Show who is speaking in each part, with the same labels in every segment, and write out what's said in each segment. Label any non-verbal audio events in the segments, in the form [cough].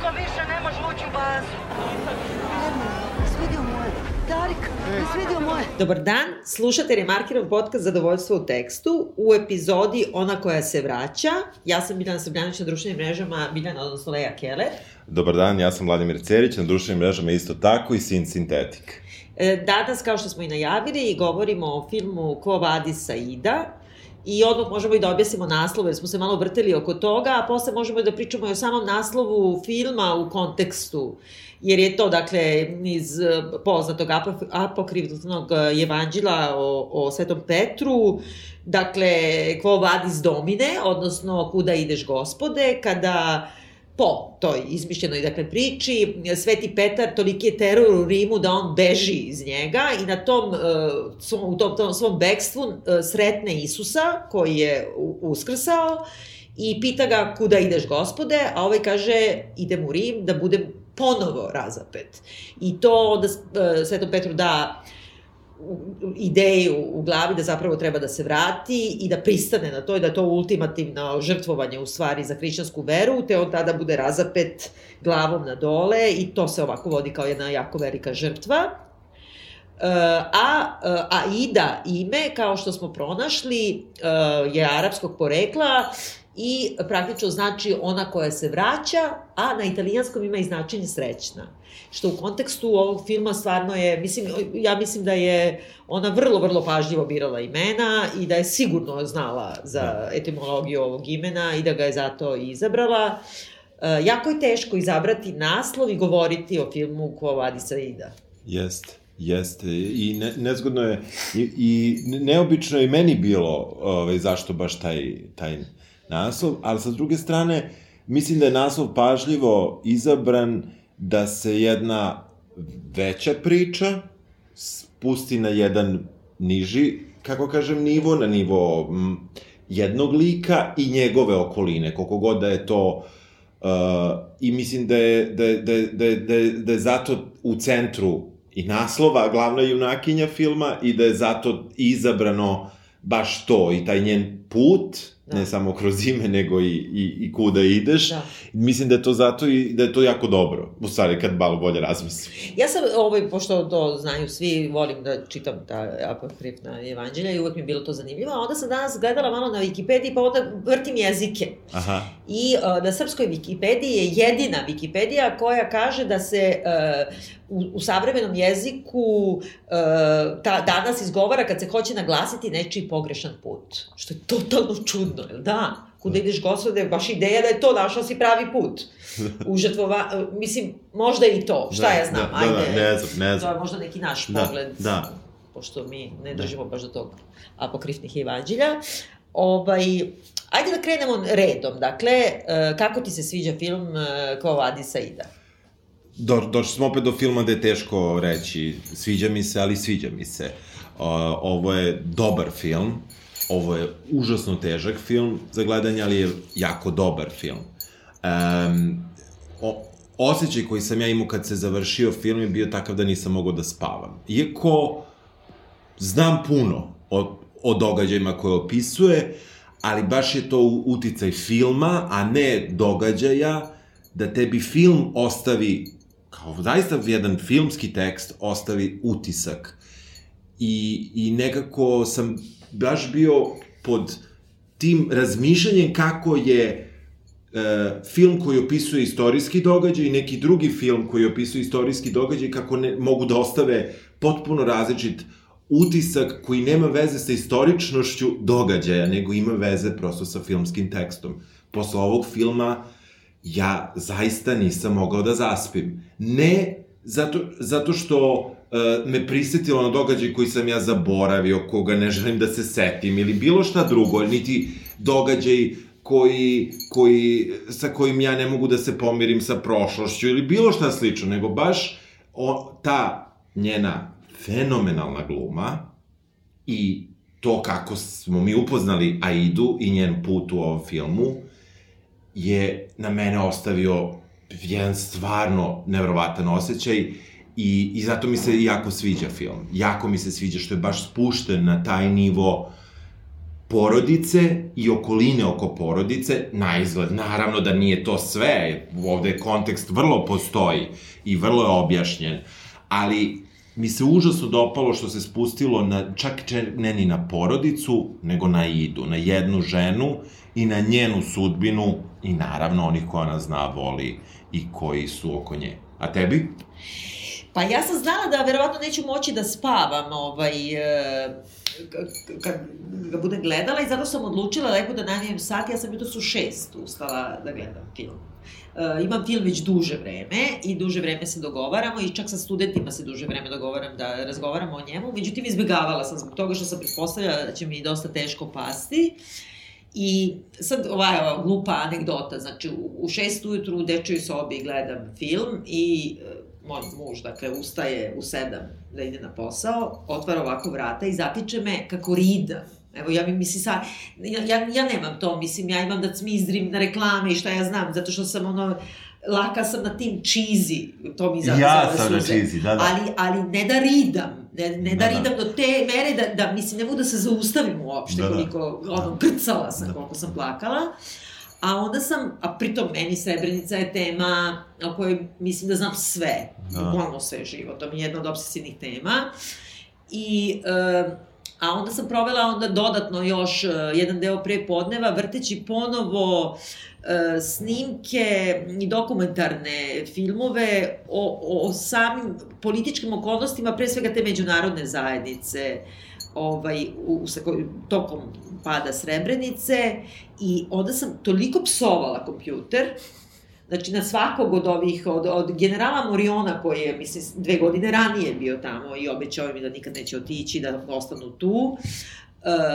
Speaker 1: Niko više ne može ući u bazu.
Speaker 2: Svidio moje. Darik, svidio moje.
Speaker 3: Dobar dan, slušate Remarkinov podcast Zadovoljstvo u tekstu u epizodi Ona koja se vraća. Ja sam Biljana Srbljanić na društvenim mrežama, Biljana, odnosno Leja Keller.
Speaker 4: Dobar dan, ja sam Vladimir Cerić, na društvenim mrežama isto tako i Sin Sintetik.
Speaker 3: E, Danas, kao što smo i najavili, govorimo o filmu Ko vadi Saida, I odmah možemo i da objasnimo naslov, jer smo se malo vrteli oko toga, a posle možemo i da pričamo i o samom naslovu filma u kontekstu. Jer je to, dakle, iz eh, poznatog apo- apokrivnog evanđela o, o Svetom Petru, dakle, quo vadis domine, odnosno kuda ideš gospode, kada po toj izmišljenoj dakle, priči, Sveti Petar toliki je teror u Rimu da on beži iz njega i na tom, uh, svom, u tom, tom svom bekstvu uh, sretne Isusa koji je uskrsao i pita ga kuda ideš gospode, a ovaj kaže idem u Rim da budem ponovo razapet. I to onda uh, Svetom Petru da u- u- ideju u glavi da zapravo treba da se vrati i da pristane na to i da to ultimativno žrtvovanje u stvari za hrišćansku veru, te on tada bude razapet glavom na dole i to se ovako vodi kao jedna jako velika žrtva. E, a a Aida ime, kao što smo pronašli, e, je arapskog porekla i praktično znači ona koja se vraća, a na italijanskom ima i značenje srećna. Što u kontekstu ovog filma stvarno je, mislim, ja mislim da je ona vrlo, vrlo pažljivo birala imena i da je sigurno znala za etimologiju ovog imena i da ga je zato i izabrala. E, jako je teško izabrati naslov i govoriti o filmu Ko vadi Saida.
Speaker 4: Jeste, jeste. I ne, nezgodno je, i, i neobično je i meni bilo ovaj, zašto baš taj, taj naslov, ali sa druge strane, mislim da je naslov pažljivo izabran da se jedna veća priča spusti na jedan niži, kako kažem, nivo, na nivo jednog lika i njegove okoline, koliko god da je to Uh, I mislim da je, da, je, da, je, da, je, da, je, da je zato u centru i naslova glavna junakinja filma i da je zato izabrano baš to i taj njen put,
Speaker 3: Da.
Speaker 4: ne samo kroz ime, nego i, i, i kuda ideš.
Speaker 3: Da.
Speaker 4: Mislim da je to zato i da je to jako dobro, u stvari kad malo bolje razmislim.
Speaker 3: Ja sam, ovaj, pošto to znaju svi, volim da čitam ta apokrifna evanđelja i uvek mi je bilo to zanimljivo, a onda sam danas gledala malo na Wikipediji, pa onda vrtim jezike.
Speaker 4: Aha,
Speaker 3: I uh, na srpskoj Wikipediji je jedina Wikipedija koja kaže da se uh, u, u savremenom jeziku uh, ta, danas izgovara kad se hoće naglasiti nečiji pogrešan put. Što je totalno čudno, jel da? Kuda ideš gospode, baš ideja da je to našao si pravi put. [laughs] U žrtvova, uh, mislim, možda i to, šta
Speaker 4: Da,
Speaker 3: ja znam,
Speaker 4: da,
Speaker 3: ajde.
Speaker 4: da, ne znam, ne znam.
Speaker 3: To je možda neki naš
Speaker 4: Da,
Speaker 3: pogled.
Speaker 4: da.
Speaker 3: Pošto mi ne držimo baš do tog apokrifnih evanđelja. Ovaj, ajde da krenemo redom. Dakle, e, kako ti se sviđa film e, Ko vadi Saida?
Speaker 4: Do, došli smo opet do filma da je teško reći sviđa mi se, ali sviđa mi se. Uh, ovo je dobar film, ovo je užasno težak film za gledanje, ali je jako dobar film. Um, o, osjećaj koji sam ja imao kad se završio film je bio takav da nisam mogao da spavam. Iako znam puno o, o događajima koje opisuje, ali baš je to uticaj filma, a ne događaja, da tebi film ostavi, kao zaista jedan filmski tekst, ostavi utisak. I, i nekako sam baš bio pod tim razmišljanjem kako je e, film koji opisuje istorijski događaj i neki drugi film koji opisuje istorijski događaj kako ne, mogu da ostave potpuno različit utisak koji nema veze sa istoričnošću događaja, nego ima veze prosto sa filmskim tekstom. Posle ovog filma ja zaista nisam mogao da zaspim. Ne zato, zato što me prisetilo na događaj koji sam ja zaboravio, koga ne želim da se setim, ili bilo šta drugo, niti događaj koji, koji, sa kojim ja ne mogu da se pomirim sa prošlošću, ili bilo šta slično, nego baš o, ta njena fenomenalna gluma i to kako smo mi upoznali Aidu i njen put u ovom filmu je na mene ostavio jedan stvarno nevrovatan osjećaj i, i zato mi se jako sviđa film. Jako mi se sviđa što je baš spušten na taj nivo porodice i okoline oko porodice, na izgled, naravno da nije to sve, ovde kontekst vrlo postoji i vrlo je objašnjen, ali mi se užasno dopalo što se spustilo na, čak ne ni na porodicu, nego na Idu, na jednu ženu i na njenu sudbinu i naravno onih koja nas zna, voli i koji su oko nje. A tebi?
Speaker 3: Pa ja sam znala da verovatno neću moći da spavam ovaj, e, kad ga budem gledala i zato sam odlučila lepo da navijem sat, ja sam jutro su šest ustala da gledam film. Uh, imam film već duže vreme i duže vreme se dogovaramo i čak sa studentima se duže vreme dogovaram da razgovaramo o njemu. Međutim, izbegavala sam zbog toga što sam pretpostavljala da će mi dosta teško pasti. I sad ova, ova glupa anegdota, znači u, u šest ujutru u dečoj sobi gledam film i uh, moj muž, dakle, ustaje u sedam da ide na posao, otvara ovako vrata i zatiče me kako ridam Evo, ja mi mislim sad, ja, ja, ja nemam to, mislim, ja imam da cmizdrim na reklame i šta ja znam, zato što sam ono, laka sam na tim cheesy, to mi zove
Speaker 4: Ja sam na cheesy, da, da.
Speaker 3: Ali, ali ne da ridam, ne, ne da, da, da. ridam do te mere da, da, mislim, ne mogu da se zaustavim uopšte, da, da. koliko, ono, grcala sam, da. koliko sam plakala. A onda sam, a pritom meni Srebrenica je tema o kojoj mislim da znam sve, da. bukvalno sve život, to mi je jedna od obsesivnih tema. I uh, A onda sam provela onda dodatno još uh, jedan deo pre podneva vrteći ponovo uh, snimke i dokumentarne filmove o, o samim političkim okolnostima, pre svega te međunarodne zajednice, ovaj, u, u, tokom pada Srebrenice i onda sam toliko psovala kompjuter, Znači, na svakog od ovih, od, od generala Moriona, koji je, mislim, dve godine ranije bio tamo i obećao mi da nikad neće otići, da ostanu tu,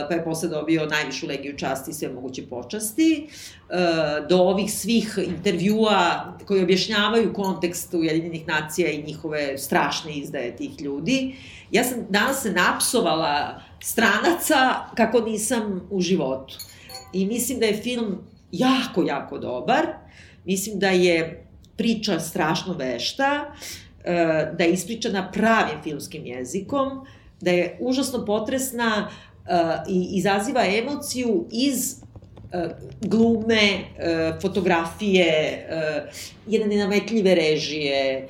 Speaker 3: pa je posle dobio najvišu legiju časti i sve moguće počasti, uh, do ovih svih intervjua koji objašnjavaju kontekst Ujedinjenih nacija i njihove strašne izdaje tih ljudi. Ja sam danas se napsovala stranaca kako nisam u životu. I mislim da je film jako, jako dobar. Mislim da je priča strašno vešta, e, da je ispričana pravim filmskim jezikom, da je užasno potresna i izaziva emociju iz e, glume, fotografije, jedne nenametljive režije,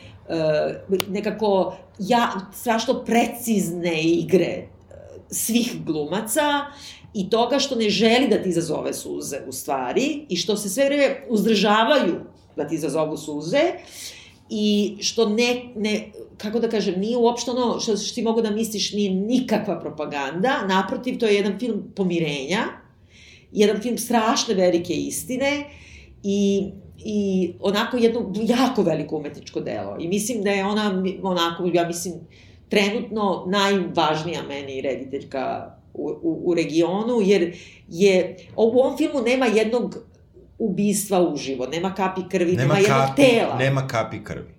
Speaker 3: nekako ja, strašno precizne igre svih glumaca i toga što ne želi da ti izazove suze u stvari i što se sve vreme uzdržavaju da ti izazovu suze i što ne, ne kako da kažem, nije uopšte ono što, što ti mogu da misliš nije nikakva propaganda, naprotiv, to je jedan film pomirenja, jedan film strašne velike istine i i onako jedno jako veliko umetničko delo. I mislim da je ona, onako, ja mislim, trenutno najvažnija meni rediteljka u, u, u regionu, jer je, u ovom filmu nema jednog ubistva uživo, nema kapi krvi, nema, nema jednog kapi, tela.
Speaker 4: Nema kapi krvi.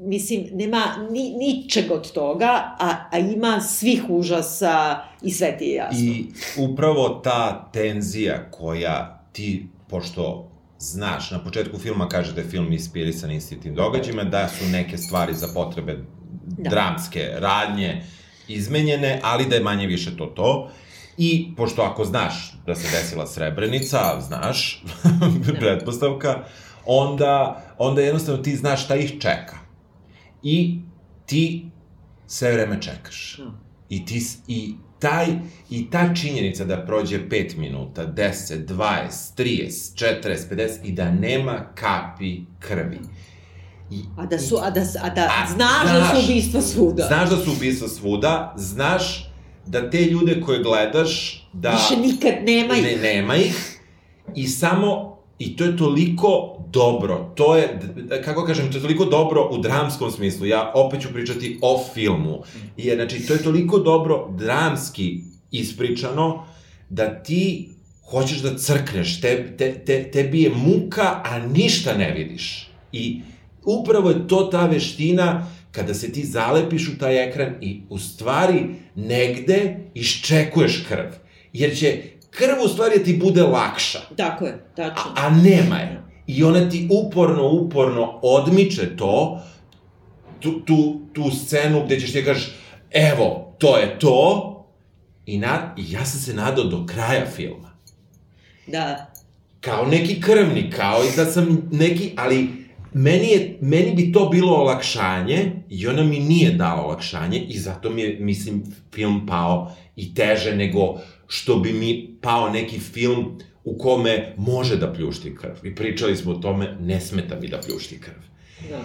Speaker 3: Mislim, nema ni, ničeg od toga, a, a ima svih užasa i sve ti je jasno.
Speaker 4: I upravo ta tenzija koja ti, pošto znaš, na početku filma kaže da je film inspirisan istitim događajima, da su neke stvari za potrebe da. dramske radnje, izmenjene, ali da je manje više to to. I, pošto ako znaš da se desila Srebrenica, znaš, [laughs] pretpostavka, onda, onda jednostavno ti znaš šta ih čeka. I ti sve vreme čekaš. I ti, i taj, i ta činjenica da prođe 5 minuta, 10, 20, 30, 40, 50 i da nema kapi krvi.
Speaker 3: I, a da su, a da, a da a, znaš, znaš da su ubistva svuda.
Speaker 4: Znaš da su ubistva svuda, znaš da te ljude koje gledaš, da...
Speaker 3: Više nikad nema ih.
Speaker 4: Ne, nema ih. I samo, i to je toliko dobro, to je, kako kažem, to je toliko dobro u dramskom smislu, ja opet ću pričati o filmu, I, znači, to je toliko dobro dramski ispričano, da ti hoćeš da crkneš, te, te, te, tebi je muka, a ništa ne vidiš. I upravo je to ta veština kada se ti zalepiš u taj ekran i u stvari negde iščekuješ krv. Jer će krv u stvari da ti bude lakša.
Speaker 3: Tako je, tačno.
Speaker 4: A, a nema je. I ona ti uporno, uporno odmiče to, tu, tu, tu scenu gde ćeš ti kažeš, evo, to je to, I, na, I ja sam se nadao do kraja filma.
Speaker 3: Da.
Speaker 4: Kao neki krvnik, kao i da sam neki, ali meni, je, meni bi to bilo olakšanje i ona mi nije dala olakšanje i zato mi je, mislim, film pao i teže nego što bi mi pao neki film u kome može da pljušti krv. I pričali smo o tome, ne smeta mi da pljušti krv.
Speaker 3: Da.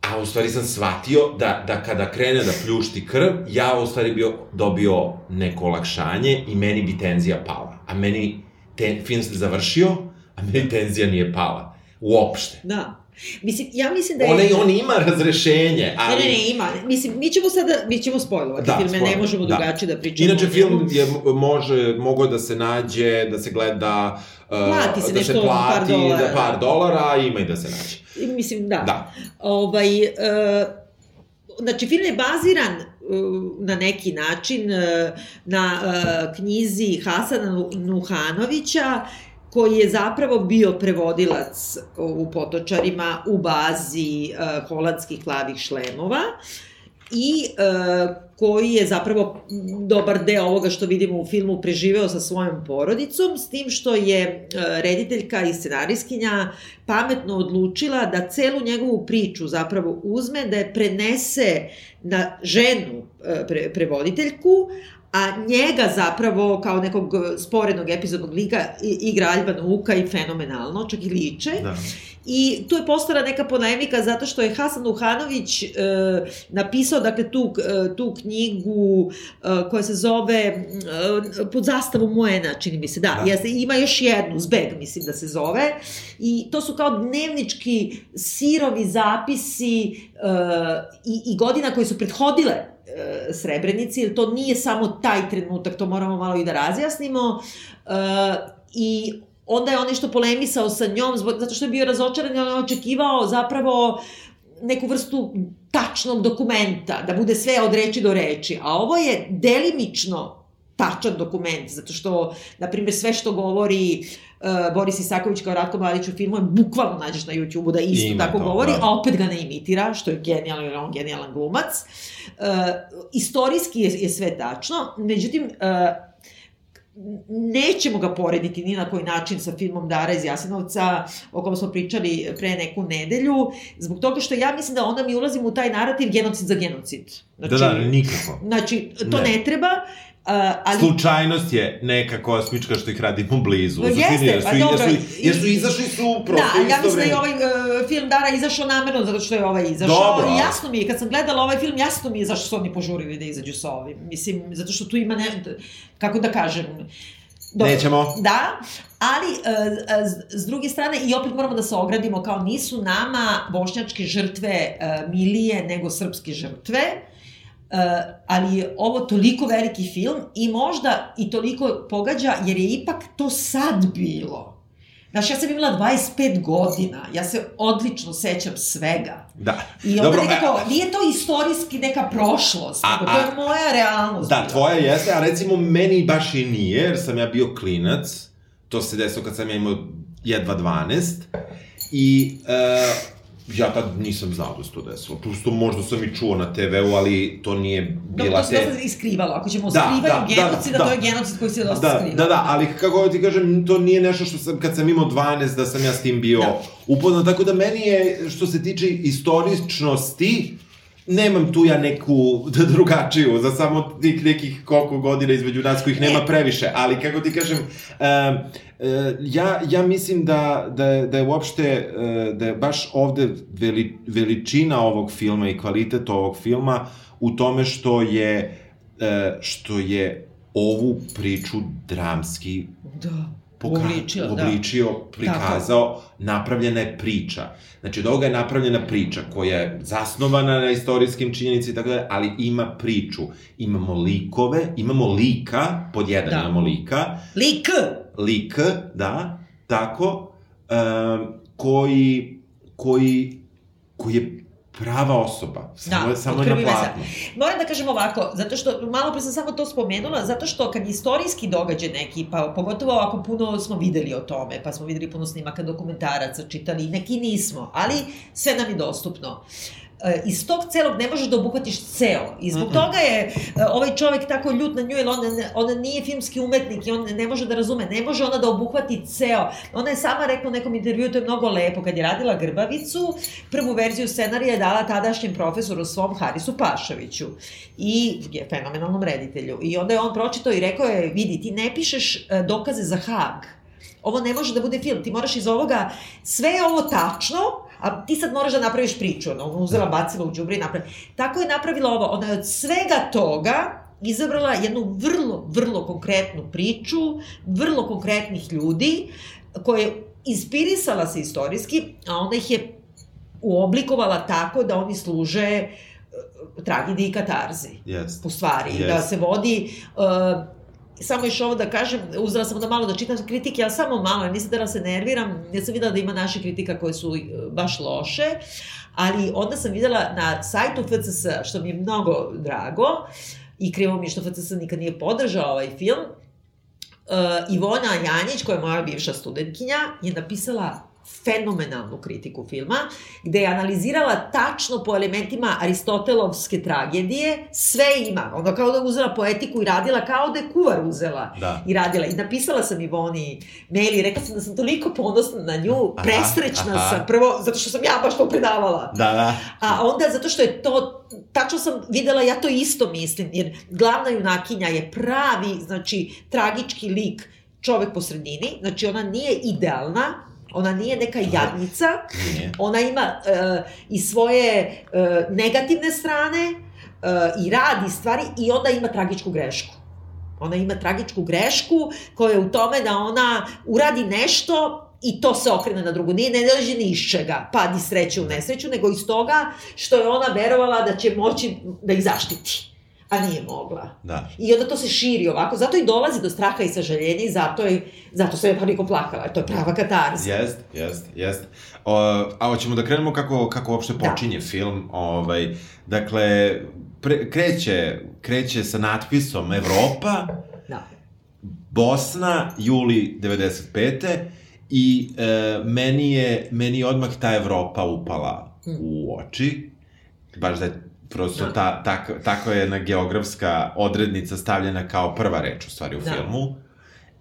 Speaker 4: A u stvari sam shvatio da, da kada krene da pljušti krv, ja u stvari bio, dobio neko olakšanje i meni bi tenzija pala. A meni te, film se završio, a meni tenzija nije pala. Uopšte.
Speaker 3: Da. Mislim, ja mislim da je...
Speaker 4: Ona, on ima razrešenje, ali...
Speaker 3: Ne, ne, ne, ima. Mislim, mi ćemo sada, mi ćemo spojlovati
Speaker 4: Da,
Speaker 3: filme, ne
Speaker 4: spojler,
Speaker 3: možemo
Speaker 4: da.
Speaker 3: drugačije da pričamo.
Speaker 4: Inače, film je, može, mogao da se nađe, da se gleda, uh,
Speaker 3: Plati se
Speaker 4: da
Speaker 3: nešto,
Speaker 4: se plati,
Speaker 3: par dolara.
Speaker 4: da par dolara, ima i da se nađe.
Speaker 3: Mislim, da.
Speaker 4: Da.
Speaker 3: Ovaj, e, znači, film je baziran e, na neki način na knjizi Hasana Nuhanovića, koji je zapravo bio prevodilac u Potočarima u bazi e, holandskih plavih šlemova i e, koji je zapravo dobar deo ovoga što vidimo u filmu preživeo sa svojom porodicom, s tim što je e, rediteljka i scenariskinja pametno odlučila da celu njegovu priču zapravo uzme, da je prenese na ženu e, pre, prevoditeljku, a njega zapravo kao nekog sporednog epizodnog lika igra Alban Uka i fenomenalno, čak i liče.
Speaker 4: Da.
Speaker 3: I tu je postala neka polemika zato što je Hasan Uhanović e, napisao dakle tu, e, tu knjigu e, koja se zove e, pod zastavom Moena, čini mi se, da,
Speaker 4: Da.
Speaker 3: Jeste, ima još jednu, Zbeg mislim da se zove, i to su kao dnevnički sirovi zapisi e, i, i godina koje su prethodile e, Srebrenici, jer to nije samo taj trenutak, to moramo malo i da razjasnimo, e, i onda je on nešto polemisao sa njom, zbog, zato što je bio razočaran on je očekivao zapravo neku vrstu tačnog dokumenta, da bude sve od reči do reči, a ovo je delimično tačan dokument, zato što, na primjer, sve što govori uh, Boris Isaković kao Ratko Mladić u filmu, je bukvalno nađeš na YouTube-u da isto
Speaker 4: Ima
Speaker 3: tako
Speaker 4: to,
Speaker 3: govori,
Speaker 4: da.
Speaker 3: a opet ga ne imitira, što je genijalno, jer je on genijalan glumac. Uh, istorijski je, je sve tačno, međutim, uh, nećemo ga porediti ni na koji način sa filmom Dara iz Jasenovca, o kom smo pričali pre neku nedelju, zbog toga što ja mislim da onda mi ulazimo u taj narativ genocid za genocid. Znači,
Speaker 4: Da, da, nikako.
Speaker 3: Znači, to
Speaker 4: Ne.
Speaker 3: ne, treba, uh, ali...
Speaker 4: Slučajnost je neka kosmička što ih radimo blizu.
Speaker 3: No, jeste,
Speaker 4: jer su,
Speaker 3: pa
Speaker 4: jer
Speaker 3: dobro,
Speaker 4: su, jer su izašli su
Speaker 3: Da,
Speaker 4: prosto
Speaker 3: ali ja mislim da je ovaj uh, film Dara izašao namerno zato što je ovaj izašao.
Speaker 4: Dobro,
Speaker 3: I jasno mi je, kad sam gledala ovaj film, jasno mi je zašto su oni požurili da izađu sa ovim. Mislim, zato što tu ima ne... Kako da kažem... Dobro,
Speaker 4: Nećemo.
Speaker 3: Da, ali uh, s, s druge strane i opet moramo da se ogradimo kao nisu nama bošnjačke žrtve uh, milije nego srpske žrtve. Uh, ali je ovo toliko veliki film i možda i toliko pogađa jer je ipak to sad bilo. Znaš, ja sam imala 25 godina, ja se odlično sećam svega.
Speaker 4: Da.
Speaker 3: I onda
Speaker 4: Dobro,
Speaker 3: nekako,
Speaker 4: a-
Speaker 3: nije to istorijski neka prošlost,
Speaker 4: A-
Speaker 3: nego to je
Speaker 4: a-
Speaker 3: moja realnost.
Speaker 4: Da,
Speaker 3: bila.
Speaker 4: tvoja jeste, a recimo meni baš i nije, jer sam ja bio klinac. To se desilo kad sam ja imao jedva 12. I uh, ja tad nisam znao da se to desilo. Prosto možda sam i čuo na TV-u, ali to nije bila
Speaker 3: to se
Speaker 4: te...
Speaker 3: dosta iskrivalo. Ako ćemo o
Speaker 4: Da,
Speaker 3: skrivanju
Speaker 4: da, da,
Speaker 3: genocida,
Speaker 4: da.
Speaker 3: to je genocid koji se dosta
Speaker 4: Da,
Speaker 3: skriva.
Speaker 4: da, da, ali kako ti kažem, to nije nešto što sam, kad sam imao 12, da sam ja s tim bio
Speaker 3: Da.
Speaker 4: upoznat, tako da meni je, što se tiče istoričnosti, nemam tu ja neku [laughs] drugačiju, za samo tih nekih koliko godina između nas kojih nema
Speaker 3: Ne.
Speaker 4: previše, ali kako ti kažem, um, uh, ja, ja mislim da, da, da je uopšte, uh, da je baš ovde veli, veličina ovog filma i kvalitet ovog filma u tome što je, što je ovu priču dramski
Speaker 3: Da.
Speaker 4: Poka-
Speaker 3: Uobličio, da.
Speaker 4: uobličio, prikazao, napravljena je priča. Znači, od ovoga je napravljena priča koja je zasnovana na istorijskim činjenici i tako dalje, ali ima priču. Imamo likove, imamo lika, pod jedan
Speaker 3: Da.
Speaker 4: imamo lika,
Speaker 3: Lik!
Speaker 4: lik, da, tako, um, koji, koji, koji je prava osoba. Samo,
Speaker 3: Da,
Speaker 4: samo je na platnu.
Speaker 3: Moram da kažem ovako, zato što, malo pre sam samo to spomenula, zato što kad istorijski događaj neki, pa pogotovo ako puno smo videli o tome, pa smo videli puno snimaka dokumentaraca, čitali, neki nismo, ali sve nam je dostupno. e, iz tog celog ne možeš da obuhvatiš ceo. I zbog toga je e, ovaj čovek tako ljut na nju, jer ona, ona nije filmski umetnik i on ne može da razume, ne može ona da obuhvati ceo. Ona je sama rekla u nekom intervju, to je mnogo lepo, kad je radila Grbavicu, prvu verziju scenarija je dala tadašnjem profesoru svom Harisu Pašoviću i je fenomenalnom reditelju. I onda je on pročitao i rekao je, vidi, ti ne pišeš e, dokaze za Hag, ovo ne može da bude film, ti moraš iz ovoga, sve je ovo tačno, a ti sad moraš da napraviš priču, ono, uzela, bacila u džubre i napravi. Tako je napravila ovo, ona je od svega toga izabrala jednu vrlo, vrlo konkretnu priču, vrlo konkretnih ljudi, koje je inspirisala se istorijski, a onda ih je uoblikovala tako da oni služe e, tragediji i katarzi
Speaker 4: Jest.
Speaker 3: u stvari,
Speaker 4: Jest.
Speaker 3: da se vodi uh, samo još ovo da kažem, uzela sam da malo da čitam kritike, ali samo malo, nisam da se nerviram, ja sam videla da ima naših kritika koje su e, baš loše, ali onda sam videla na sajtu FCS, što mi je mnogo drago, i krivo mi je što FCS nikad nije podržao ovaj film, uh, Ivona Janjić, koja je moja bivša studentkinja, je napisala fenomenalnu kritiku filma, gde je analizirala tačno po elementima Aristotelovske tragedije, sve ima, ono kao da je uzela poetiku i radila kao da je kuvar uzela
Speaker 4: Da.
Speaker 3: i radila. I napisala sam Ivoni mail i rekla sam da sam toliko ponosna na nju,
Speaker 4: Aha,
Speaker 3: presrećna
Speaker 4: aha.
Speaker 3: sam, prvo zato što sam ja baš to predavala.
Speaker 4: Da, da.
Speaker 3: A onda zato što je to, tačno sam videla, ja to isto mislim, jer glavna junakinja je pravi, znači, tragički lik čovek po sredini, znači ona nije idealna, ona nije neka jadnica,
Speaker 4: Nije.
Speaker 3: ona ima uh, i svoje uh, negativne strane uh, i radi stvari i onda ima tragičku grešku. Ona ima tragičku grešku koja je u tome da ona uradi nešto i to se okrene na drugu. Nije, ne leži ni iz čega, pad iz sreće u nesreću, nego iz toga što je ona verovala da će moći da ih zaštiti a nije mogla.
Speaker 4: Da.
Speaker 3: I onda to se širi ovako, zato i dolazi do straha i sažaljenja i zato, je, zato se je toliko plakala. To je prava katarza.
Speaker 4: Jest, jest, jest. O, a hoćemo da krenemo kako, kako uopšte
Speaker 3: Da.
Speaker 4: počinje film. Ovaj, dakle, pre, kreće, kreće sa natpisom Evropa,
Speaker 3: Da.
Speaker 4: Bosna, juli 95. I e, meni, je, meni je odmah ta Evropa upala
Speaker 3: Mm.
Speaker 4: u oči. Baš da je prosto
Speaker 3: Da.
Speaker 4: ta, tak, tako je jedna geografska odrednica stavljena kao prva reč u stvari u
Speaker 3: Da.
Speaker 4: filmu.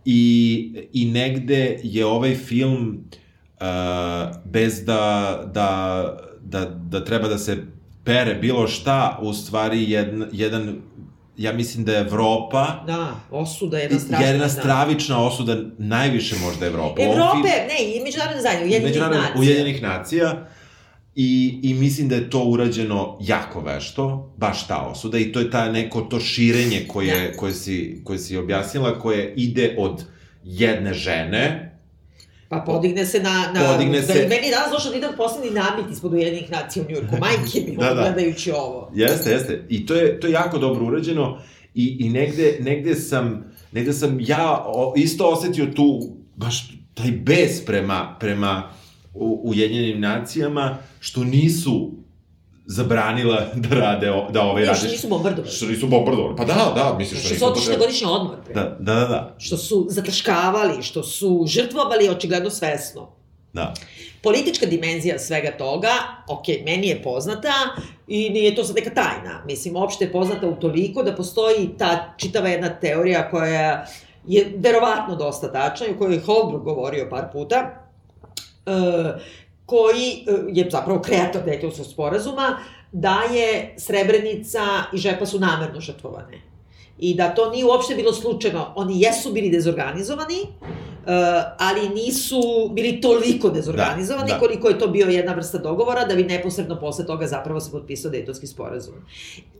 Speaker 4: I, I negde je ovaj film uh, bez da, da, da, da treba da se pere bilo šta, u stvari jedan, jedan ja mislim da je Evropa
Speaker 3: Da, osuda je jedna strašna.
Speaker 4: jedna
Speaker 3: da.
Speaker 4: stravična osuda najviše možda ovom
Speaker 3: Evrope, ne, i međunarodne zajednice, Ujedinjenih nacija.
Speaker 4: Ujedinjenih nacija. I, I mislim da je to urađeno jako vešto, baš ta osuda, i to je ta neko to širenje koje,
Speaker 3: Da.
Speaker 4: koje, si, koje si objasnila, koje ide od jedne žene,
Speaker 3: Pa podigne se na... na
Speaker 4: Podigne
Speaker 3: da,
Speaker 4: se-
Speaker 3: Meni je danas došao da idem poslednji namit ispod Ujedinjenih nacija u Njurku. Majke mi,
Speaker 4: Da, [laughs]
Speaker 3: da,
Speaker 4: da.
Speaker 3: gledajući ovo.
Speaker 4: Jeste, jeste. I to je, to je jako dobro urađeno i, i negde, negde sam, negde sam ja isto osetio tu, baš taj bes prema, prema u, Ujedinjenim nacijama, što nisu zabranila [laughs] da rade, o- da ovaj
Speaker 3: Ne,
Speaker 4: radi.
Speaker 3: što nisu bombardovali.
Speaker 4: Što nisu bombardovali. Pa da, da, mislim što,
Speaker 3: Što
Speaker 4: nisu
Speaker 3: su otišli na godišnji odmor.
Speaker 4: Da, da, da, da,
Speaker 3: Što su zataškavali, što su žrtvovali očigledno svesno.
Speaker 4: da.
Speaker 3: Politička dimenzija svega toga, ok, meni je poznata i nije to sad neka tajna. Mislim, opšte je poznata u toliko da postoji ta čitava jedna teorija koja je verovatno dosta tačna i o kojoj je Holbrook govorio par puta, koji e, je zapravo kreator Dejtonskog sporazuma, da je Srebrenica i Žepa su namerno žrtvovane. I da to nije uopšte bilo slučajno. Oni jesu bili dezorganizovani, Uh, ali nisu bili toliko dezorganizovani
Speaker 4: Da, da.
Speaker 3: koliko je to bio jedna vrsta dogovora da bi neposredno posle toga zapravo se potpisao Dejtonski sporazum.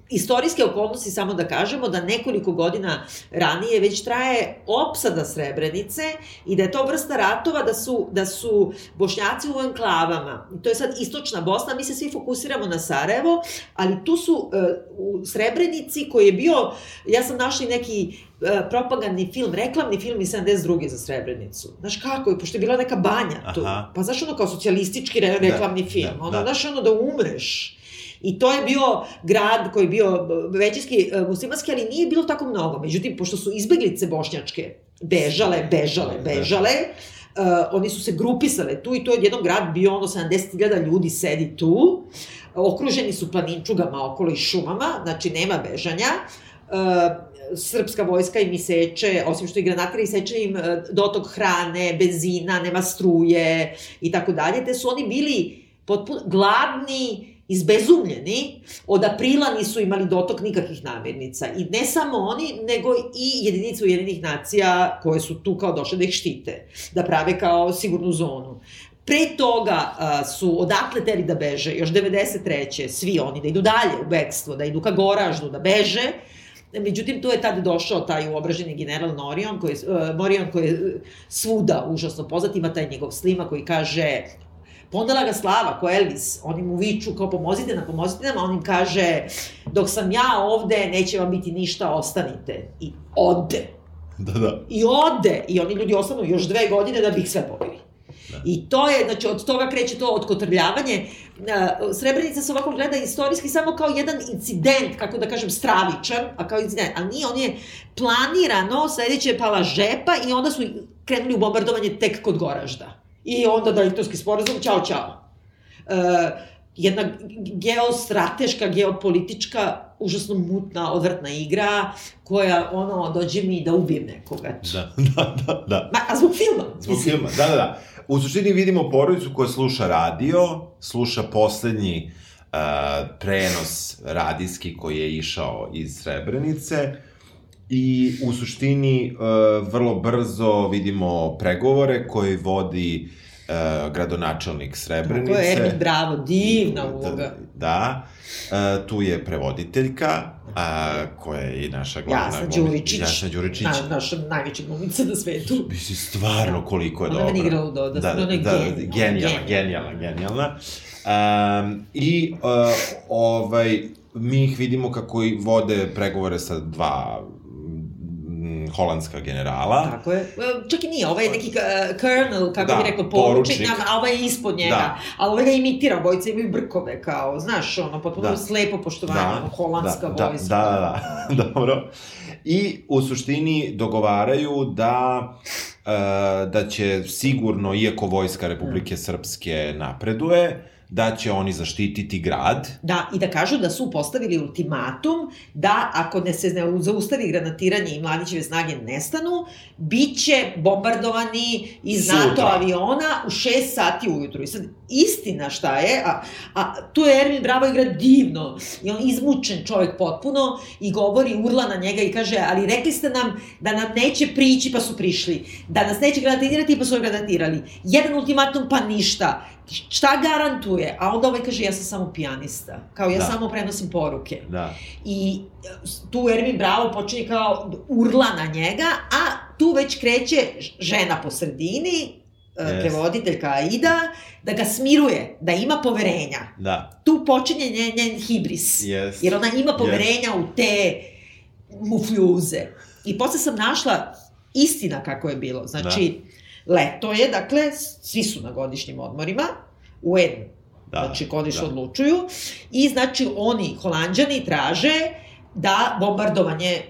Speaker 3: Istorijske okolnosti, samo da kažemo, da nekoliko godina ranije već traje opsada Srebrenice i da je to vrsta ratova da su, da su bošnjaci u enklavama. To je sad istočna Bosna, mi se svi fokusiramo na Sarajevo, ali tu su uh, u Srebrenici koji je bio, ja sam našla neki uh, propagandni film, reklamni film iz 72. za Srebrenicu. Znaš kako je, pošto je bila neka banja tu.
Speaker 4: Aha.
Speaker 3: Pa znaš ono kao socijalistički re, reklamni
Speaker 4: Da,
Speaker 3: film.
Speaker 4: da,
Speaker 3: ono,
Speaker 4: da.
Speaker 3: znaš ono da umreš. I to je bio grad koji je bio većinski e, muslimanski, ali nije bilo tako mnogo. Međutim, pošto su izbeglice bošnjačke bežale, bežale, bežale, uh, oni su se grupisale tu i to je jedan grad bio ono 70.000 ljudi sedi tu, okruženi su planinčugama okolo i šumama, znači nema bežanja, e, srpska vojska im iseče, osim što i granatari iseče im dotok hrane, benzina, nema struje i tako dalje, te su oni bili potpuno gladni, izbezumljeni, od aprila nisu imali dotok nikakvih namirnica. I ne samo oni, nego i jedinice Ujedinih nacija koje su tu kao došle da ih štite, da prave kao sigurnu zonu. Pre toga a, su odatle teli da beže, još 93. svi oni, da idu dalje u bekstvo, da idu ka Goraždu, da beže, Međutim, tu je tad došao taj uobraženi general Norion, koji, uh, Morion, koji je svuda užasno poznat, ima taj njegov slima koji kaže Pondala ga slava, ko Elvis, oni mu viču kao pomozite nam, pomozite nam, a on im kaže dok sam ja ovde, neće vam biti ništa, ostanite. I ode.
Speaker 4: Da, da.
Speaker 3: I ode. I oni ljudi ostanu još dve godine da bi ih sve pobili. Da. I to je, znači, od toga kreće to otkotrljavanje. Srebrenica se ovako gleda istorijski samo kao jedan incident, kako da kažem, stravičan, a kao incident, ali nije, on je planirano, sledeće je pala žepa i onda su krenuli u bombardovanje tek kod Goražda. I onda Dajtonski sporazum, čao, čao. E, jedna geostrateška, geopolitička, užasno mutna, odvrtna igra, koja, ono, dođe mi da ubijem nekoga.
Speaker 4: Da, [laughs] da, da, da.
Speaker 3: Ma, a zbog filma?
Speaker 4: Zbog mislim. filma, da, da, da. U suštini vidimo porodicu koja sluša radio, sluša poslednji uh, prenos radijski koji je išao iz Srebrenice, i u suštini uh, vrlo brzo vidimo pregovore koje vodi uh, gradonačelnik Srebrenice.
Speaker 3: To je Ermin Bravo, divna
Speaker 4: da,
Speaker 3: uloga.
Speaker 4: Da, uh, tu je prevoditeljka, a, koja je i naša glavna...
Speaker 3: Jasna Đuričić.
Speaker 4: Jasna Đuričić.
Speaker 3: Na, naša najveća glumica na svetu.
Speaker 4: Misli, stvarno koliko je
Speaker 3: Ona
Speaker 4: dobra.
Speaker 3: Ona je igrala do, da, da, da,
Speaker 4: da, genijalna, genijalna, genijalna. Um, I uh, ovaj, mi ih vidimo kako i vode pregovore sa dva holandska generala.
Speaker 3: Tako je. Čak i nije, ovaj je neki uh, colonel, kako
Speaker 4: Da,
Speaker 3: bi rekao, poručnik,
Speaker 4: poručnik.
Speaker 3: a ovaj je ispod njega.
Speaker 4: Da.
Speaker 3: A ovaj ga imitira, bojice imaju brkove, kao, znaš, ono, potpuno
Speaker 4: Da.
Speaker 3: slepo poštovanje, ono, holandska
Speaker 4: da,
Speaker 3: vojska.
Speaker 4: Da, da, da, [laughs] dobro. I u suštini dogovaraju da e, da će sigurno, iako vojska Republike Srpske napreduje, da će oni zaštititi grad.
Speaker 3: Da, i da kažu da su postavili ultimatum da ako ne se ne zaustavi granatiranje i mladićeve snage nestanu, bit će bombardovani iz
Speaker 4: Sutra.
Speaker 3: NATO aviona u 6 sati ujutru. I sad, istina šta je, a, a tu je Ermin Bravo igra divno, i on izmučen čovjek potpuno i govori, urla na njega i kaže, ali rekli ste nam da nam neće prići pa su prišli, da nas neće granatirati pa su granatirali. Jedan ultimatum pa ništa. Šta garantuje? A onda ovaj kaže, ja sam samo pijanista. Kao, ja
Speaker 4: Da.
Speaker 3: samo prenosim poruke.
Speaker 4: Da.
Speaker 3: I tu Ermin Bravo počinje kao urla na njega, a tu već kreće žena po sredini. Yes. prevoditeljka Aida, da ga smiruje, da ima poverenja.
Speaker 4: Da.
Speaker 3: Tu počinje njen, njen hibris.
Speaker 4: Jest.
Speaker 3: Jer ona ima poverenja u te mufljuze. I posle sam našla istina kako je bilo. Znači, da. leto je, dakle, svi su na godišnjim odmorima, UN
Speaker 4: Da,
Speaker 3: znači kod
Speaker 4: da.
Speaker 3: da. odlučuju, i znači oni, holandjani, traže da bombardovanje,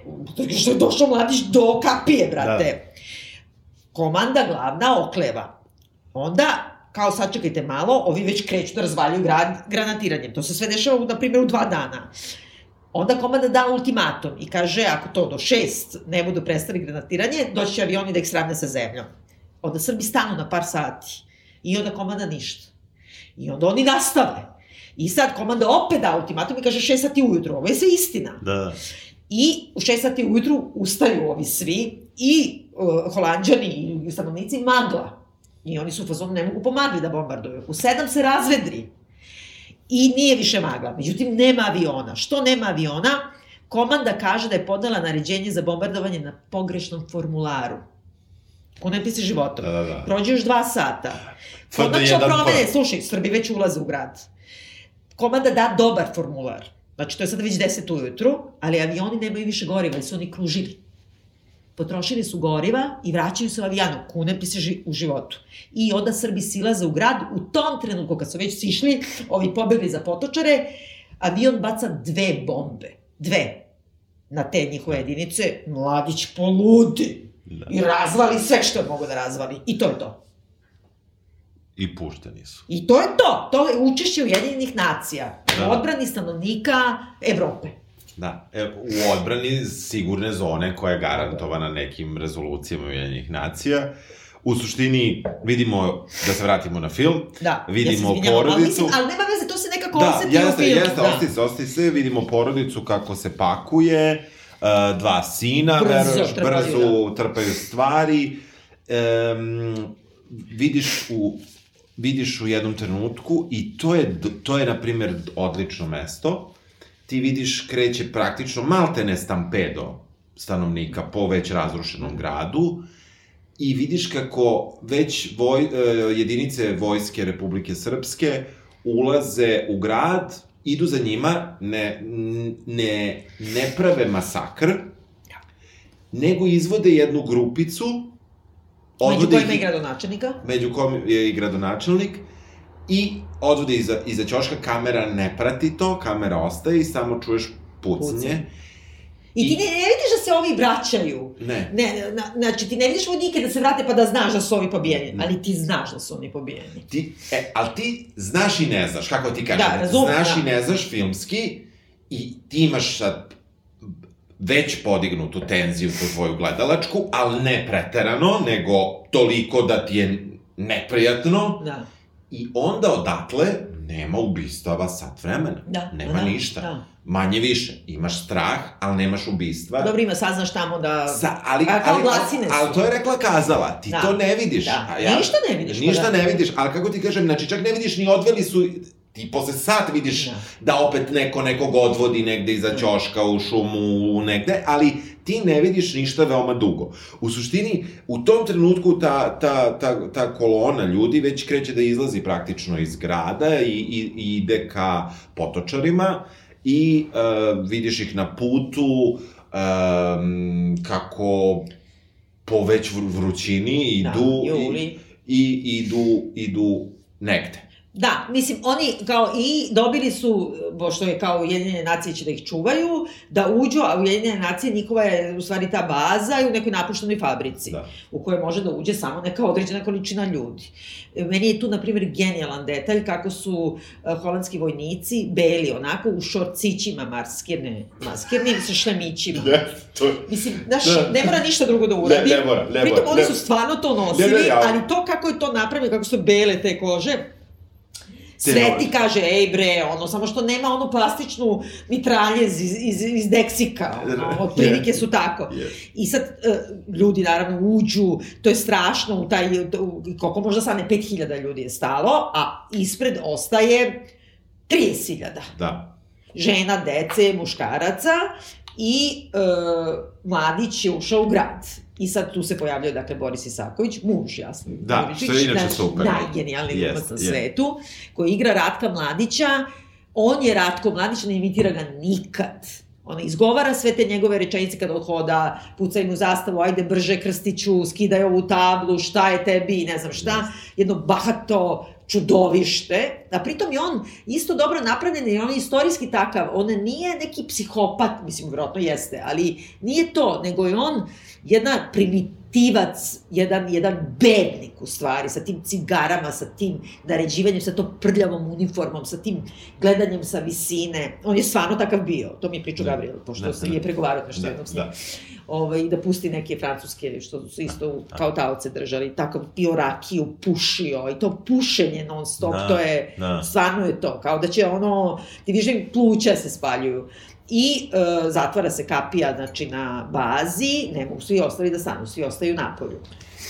Speaker 3: što je došao mladić do kapije, brate. Da. Komanda glavna okleva. Onda, kao sačekajte malo, ovi već kreću da razvaljuju grad granatiranjem. To se sve dešava, na primjer, u dva dana. Onda komanda da ultimatum i kaže, ako to do šest ne budu prestali granatiranje, doći će avioni da ih sravne sa zemljom. Onda Srbi stanu na par sati. I onda komanda ništa. I onda oni nastave. I sad komanda opet da ultimatum i kaže 6 sati ujutru. Ovo je sve istina.
Speaker 4: Da.
Speaker 3: I u 6 sati ujutru ustaju ovi svi i uh, holandjani i stanovnici magla. I oni su u fazonu ne mogu pomagli da bombarduju. U 7 se razvedri. I nije više magla. Međutim, nema aviona. Što nema aviona? Komanda kaže da je podala naređenje za bombardovanje na pogrešnom formularu. Ko ne pisi životom.
Speaker 4: Da, da, da.
Speaker 3: Prođe još dva sata.
Speaker 4: FD1
Speaker 3: Konačno promene,
Speaker 4: prva.
Speaker 3: slušaj, Srbi već ulaze u grad. Komanda da dobar formular. Znači, to je sad već 10 ujutru, ali avioni nemaju više goriva, jer su oni kružili. Potrošili su goriva i vraćaju se u avijanu, kunepi se ži, u životu. I onda Srbi silaze u grad, u tom trenutku kad su već sišli, ovi pobegli za potočare, avion baca dve bombe. Dve. Na te njihove jedinice, mladić poludi.
Speaker 4: Da.
Speaker 3: I razvali sve što je mogo da razvali. I to je to.
Speaker 4: I pušteni su.
Speaker 3: I to je to. To je učešće Ujedinjenih nacija.
Speaker 4: Da.
Speaker 3: U odbrani stanovnika Evrope.
Speaker 4: Da, e, u odbrani sigurne zone koja je garantovana nekim rezolucijama Ujedinjenih nacija. U suštini vidimo, da se vratimo na film,
Speaker 3: Da,
Speaker 4: vidimo
Speaker 3: ja Ali,
Speaker 4: porodicu.
Speaker 3: mislim, ali nema veze, to se nekako
Speaker 4: Da,
Speaker 3: oseti u
Speaker 4: jeste,
Speaker 3: filmu.
Speaker 4: jeste,
Speaker 3: da.
Speaker 4: osti se, osti se, vidimo porodicu kako se pakuje, uh, dva sina,
Speaker 3: Brzo
Speaker 4: veruješ,
Speaker 3: trpaju,
Speaker 4: brzo trpaju stvari, um, vidiš u vidiš u jednom trenutku i to je, to je, na primjer, odlično mesto. Ti vidiš, kreće praktično maltene stampedo stanovnika po već razrušenom gradu i vidiš kako već voj, e, jedinice vojske Republike Srpske ulaze u grad, idu za njima, ne, ne, ne prave masakr, nego izvode jednu grupicu,
Speaker 3: Među
Speaker 4: odvode
Speaker 3: kojima
Speaker 4: ih-
Speaker 3: je gradonačelnika.
Speaker 4: među kom je i gradonačelnik, i odvode iza, iza ćoška, kamera ne prati to, kamera ostaje i samo čuješ pucnje.
Speaker 3: Pucnje. I ti
Speaker 4: I-
Speaker 3: ne, ne vidiš da se ovi vraćaju.
Speaker 4: Ne.
Speaker 3: Ne, na, znači ti ne vidiš vojnike da se vrate pa da znaš da su ovi pobijeni,
Speaker 4: Ne.
Speaker 3: ali ti znaš da su oni pobijeni.
Speaker 4: Ti, e, ali ti znaš i ne znaš, kako ti kažem,
Speaker 3: Da, razumem,
Speaker 4: znaš
Speaker 3: da.
Speaker 4: i ne znaš filmski i ti imaš sad već podignutu tenziju tu tvoju gledalačku, ali ne preterano, nego toliko da ti je neprijatno
Speaker 3: Da.
Speaker 4: I onda odatle nema ubistava sat vremena.
Speaker 3: Da,
Speaker 4: Nema
Speaker 3: da,
Speaker 4: ništa.
Speaker 3: da.
Speaker 4: Manje više. Imaš strah, ali nemaš ubistva.
Speaker 3: Dobro ima, saznaš tamo da...
Speaker 4: Sa, ali,
Speaker 3: A kao
Speaker 4: ali,
Speaker 3: glasine su.
Speaker 4: ali to je rekla kazala, ti
Speaker 3: Da.
Speaker 4: to ne vidiš.
Speaker 3: Da.
Speaker 4: A
Speaker 3: Ništa ne vidiš, pa
Speaker 4: Ništa
Speaker 3: da.
Speaker 4: ne vidiš, ali kako ti kažem, znači čak ne vidiš ni odveli su, ti posle sat vidiš
Speaker 3: Da.
Speaker 4: da, opet neko nekog odvodi negde iza ćoška u šumu, negde, ali ti ne vidiš ništa veoma dugo. U suštini, u tom trenutku ta, ta, ta, ta kolona ljudi već kreće da izlazi praktično iz grada i, i, i ide ka potočarima i uh, vidiš ih na putu um, kako po već vru- vrućini idu
Speaker 3: Da,
Speaker 4: i, i idu, idu negde.
Speaker 3: Da, mislim, oni kao i dobili su, pošto je kao Ujedinjene nacije će da ih čuvaju, da uđu, a Ujedinjene nacije njihova je u stvari ta baza i u nekoj napuštenoj fabrici,
Speaker 4: Da.
Speaker 3: u kojoj može da uđe samo neka određena količina ljudi. E, Meni je tu, na primjer, genijalan detalj kako su uh, holandski vojnici, beli onako, u šorcićima maskirne, maskirnim sa šlemićima.
Speaker 4: to,
Speaker 3: Mislim, znaš,
Speaker 4: Da.
Speaker 3: ne mora ništa drugo da uradi.
Speaker 4: Ne, ne mora, ne
Speaker 3: Pritom
Speaker 4: mora,
Speaker 3: oni
Speaker 4: ne-
Speaker 3: su stvarno to nosili,
Speaker 4: Ne, ne, ja-
Speaker 3: ali to kako je to napravljeno, kako su bele te kože, sve ti kaže, ej bre, ono, samo što nema onu plastičnu mitraljez iz, iz, iz Deksika, ono, otprilike su tako.
Speaker 4: Je.
Speaker 3: I sad, e, ljudi naravno uđu, to je strašno, u taj, u, koliko možda stane, 5000 ljudi je stalo, a ispred ostaje 30.000
Speaker 4: Da.
Speaker 3: žena, dece, muškaraca i e, mladić je ušao u grad. I sad tu se pojavljaju, dakle, Boris Isaković, muž, jasno.
Speaker 4: Da,
Speaker 3: Buričić,
Speaker 4: što je inače
Speaker 3: naš
Speaker 4: super.
Speaker 3: Najgenijalniji
Speaker 4: Jest,
Speaker 3: glumac na
Speaker 4: jest.
Speaker 3: svetu, koji igra Ratka Mladića. On je Ratko Mladić, ne imitira ga nikad. Ona izgovara sve te njegove rečenice kada hoda, pucaj mu zastavu, ajde brže Krstiću, skidaj ovu tablu, šta je tebi, ne znam šta. Jedno bahato čudovište, a pritom je on isto dobro napravljen i on je istorijski takav, on nije neki psihopat, mislim, vjerojatno jeste, ali nije to, nego je on jedna primitivac, jedan, jedan bednik u stvari, sa tim cigarama, sa tim naređivanjem, sa tom prljavom uniformom, sa tim gledanjem sa visine. On je stvarno takav bio, to mi je pričao
Speaker 4: Da.
Speaker 3: Gabriel, pošto
Speaker 4: Da,
Speaker 3: se
Speaker 4: da.
Speaker 3: je pregovarao nešto
Speaker 4: Da,
Speaker 3: jednom s njim
Speaker 4: da.
Speaker 3: ovaj, da pusti neke francuske, što su isto kao taoce držali, tako pio rakiju, pušio, i to pušenje non stop,
Speaker 4: Da,
Speaker 3: to je,
Speaker 4: da.
Speaker 3: stvarno je to, kao da će ono, ti da im pluća se spaljuju. I e, zatvara se kapija, znači, na bazi, ne mogu svi ostali da stanu, svi ostaju napolju.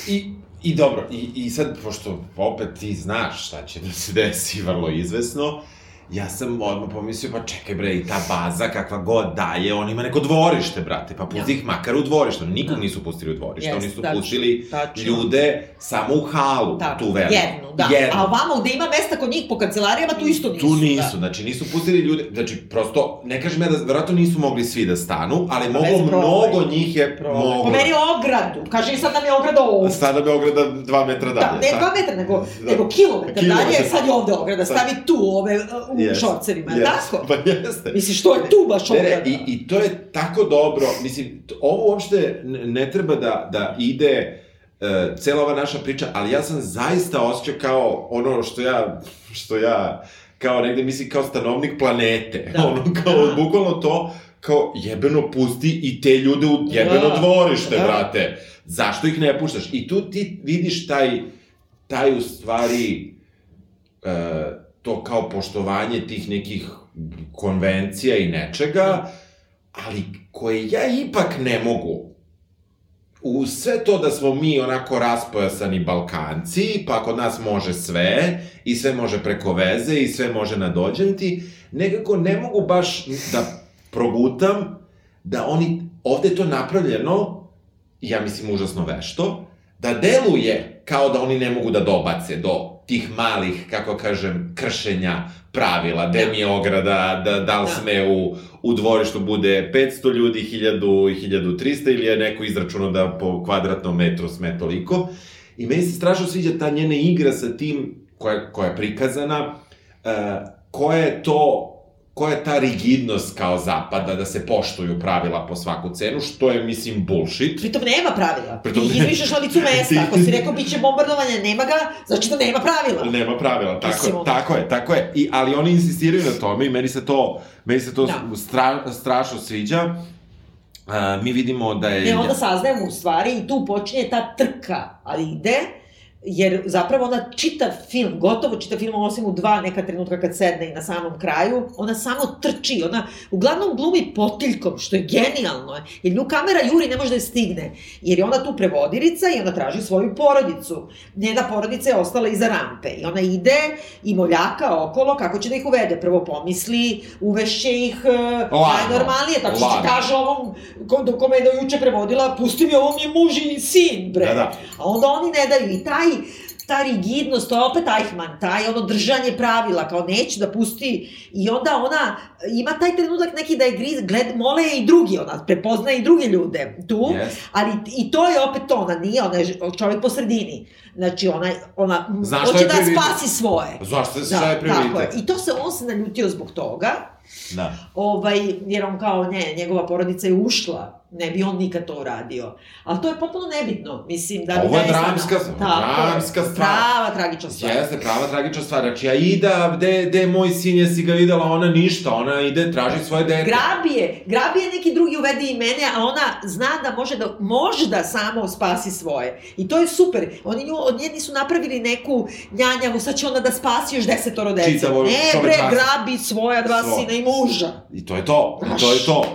Speaker 4: I, I dobro, i, i sad, pošto opet ti znaš šta će da se desi vrlo izvesno, ja sam odmah pomislio, pa čekaj bre, i ta baza kakva god daje, on ima neko dvorište, brate, pa pusti
Speaker 3: Ja.
Speaker 4: ih makar u dvorište. Nikog
Speaker 3: Da.
Speaker 4: nisu pustili u dvorište,
Speaker 3: Jeste,
Speaker 4: oni su
Speaker 3: tačno,
Speaker 4: pustili
Speaker 3: tačno.
Speaker 4: ljude samo u halu,
Speaker 3: Tako,
Speaker 4: tu vernu.
Speaker 3: jednu, da.
Speaker 4: Jednu.
Speaker 3: A ovamo gde ima mesta kod njih po kancelarijama, tu isto nisu.
Speaker 4: Tu nisu,
Speaker 3: Da.
Speaker 4: znači nisu pustili ljude, znači prosto, ne kažem ja da, verovatno nisu mogli svi da stanu, ali
Speaker 3: Bez
Speaker 4: moglo, mnogo njih je
Speaker 3: Problem.
Speaker 4: moglo.
Speaker 3: Pomeri ogradu, kaže sad nam je ograda ovde.
Speaker 4: Sada Beograda dva metra dalje.
Speaker 3: Da, ne
Speaker 4: sad.
Speaker 3: dva metra, nego,
Speaker 4: Da.
Speaker 3: nego kilometar
Speaker 4: Kilometar.
Speaker 3: dalje, sad je ovde ograda,
Speaker 4: Sad-
Speaker 3: stavi tu ove u
Speaker 4: Jest,
Speaker 3: šorcerima,
Speaker 4: jest.
Speaker 3: tako? [laughs]
Speaker 4: Pa jeste.
Speaker 3: Misliš, što je tu baš
Speaker 4: ne, i, i to je tako dobro, mislim, ovo uopšte ne, treba da, da ide e, cela ova naša priča, ali ja sam zaista osjećao kao ono što ja, što ja, kao negde mislim kao stanovnik planete,
Speaker 3: Da. [laughs]
Speaker 4: ono kao
Speaker 3: Da.
Speaker 4: bukvalno to, kao jebeno pusti i te ljude u jebeno
Speaker 3: Da.
Speaker 4: dvorište,
Speaker 3: Da.
Speaker 4: brate. Zašto ih ne puštaš? I tu ti vidiš taj, taj u stvari, e, to kao poštovanje tih nekih konvencija i nečega, ali koje ja ipak ne mogu. U sve to da smo mi onako raspojasani Balkanci, pa kod nas može sve, i sve može preko veze, i sve može na dođenti, nekako ne mogu baš da progutam da oni, ovde je to napravljeno, ja mislim užasno vešto, da deluje kao da oni ne mogu da dobace do tih malih, kako kažem, kršenja pravila, da mi je ograda, da, da li
Speaker 3: Da.
Speaker 4: sme u, u dvorištu bude 500 ljudi, 1000 i 1300 ili je neko izračunao da po kvadratnom metru sme toliko. I meni se strašno sviđa ta njena igra sa tim koja, koja je prikazana, uh, koja je to koja je ta rigidnost kao zapada da se poštuju pravila po svaku cenu, što je, mislim, bullshit.
Speaker 3: Pritom nema pravila.
Speaker 4: Pritom
Speaker 3: Ti izmišljaš na licu mesta. Ako si rekao biće bombardovanje, nema ga, znači da nema pravila.
Speaker 4: Nema pravila, tako,
Speaker 3: Mislim,
Speaker 4: tako je, tako je. I, ali oni insistiraju na tome i meni se to, meni se to
Speaker 3: Da.
Speaker 4: stra, strašno sviđa. Uh, mi vidimo da je...
Speaker 3: Ne, onda saznajemo u stvari i tu počinje ta trka, ali ide, jer zapravo ona čitav film, gotovo čitav film, osim u dva neka trenutka kad sedne i na samom kraju, ona samo trči, ona uglavnom glumi potiljkom, što je genijalno, jer nju kamera juri ne može da je stigne, jer je ona tu prevodirica i ona traži svoju porodicu. Njena porodica je ostala iza rampe i ona ide i moljaka okolo kako će da ih uvede. Prvo pomisli, uvešće ih uh, najnormalnije, tako što će kaže ovom ko, do kome je do juče prevodila, pusti mi, ovo mi je muž i sin, bre.
Speaker 4: Da, da.
Speaker 3: A onda oni ne daju i taj ta rigidnost, to je opet Eichmann, taj ono držanje pravila, kao neću da pusti, i onda ona ima taj trenutak neki da je griz, gled, mole je i drugi, ona prepoznaje i druge ljude tu,
Speaker 4: Yes.
Speaker 3: ali i to je opet to, ona nije, ona je čovjek po sredini, znači ona, ona hoće da spasi svoje.
Speaker 4: Zašto se
Speaker 3: Da,
Speaker 4: je
Speaker 3: tako je. I to se, on se naljutio zbog toga,
Speaker 4: Da.
Speaker 3: ovaj, jer on kao, ne, njegova porodica je ušla, ne bi on nikad to uradio. Ali to je potpuno nebitno, mislim, da bi
Speaker 4: Ovo je dramska-
Speaker 3: je,
Speaker 4: dramska stvar.
Speaker 3: Prava tragična stvar.
Speaker 4: Jeste, prava tragična stvar. Znači, Aida, gde, gde je moj sin, jesi ga videla, ona ništa, ona ide, traži svoje dete.
Speaker 3: Grabi je, grabi je neki drugi uvedi i mene, a ona zna da može da, možda samo spasi svoje. I to je super. Oni nju, od nje nisu napravili neku njanjavu, sad će ona da spasi još desetoro dece.
Speaker 4: Čitavo
Speaker 3: ne, bre, grabi svoja dva
Speaker 4: Svo-
Speaker 3: sina i muža.
Speaker 4: I to je to, i to je to.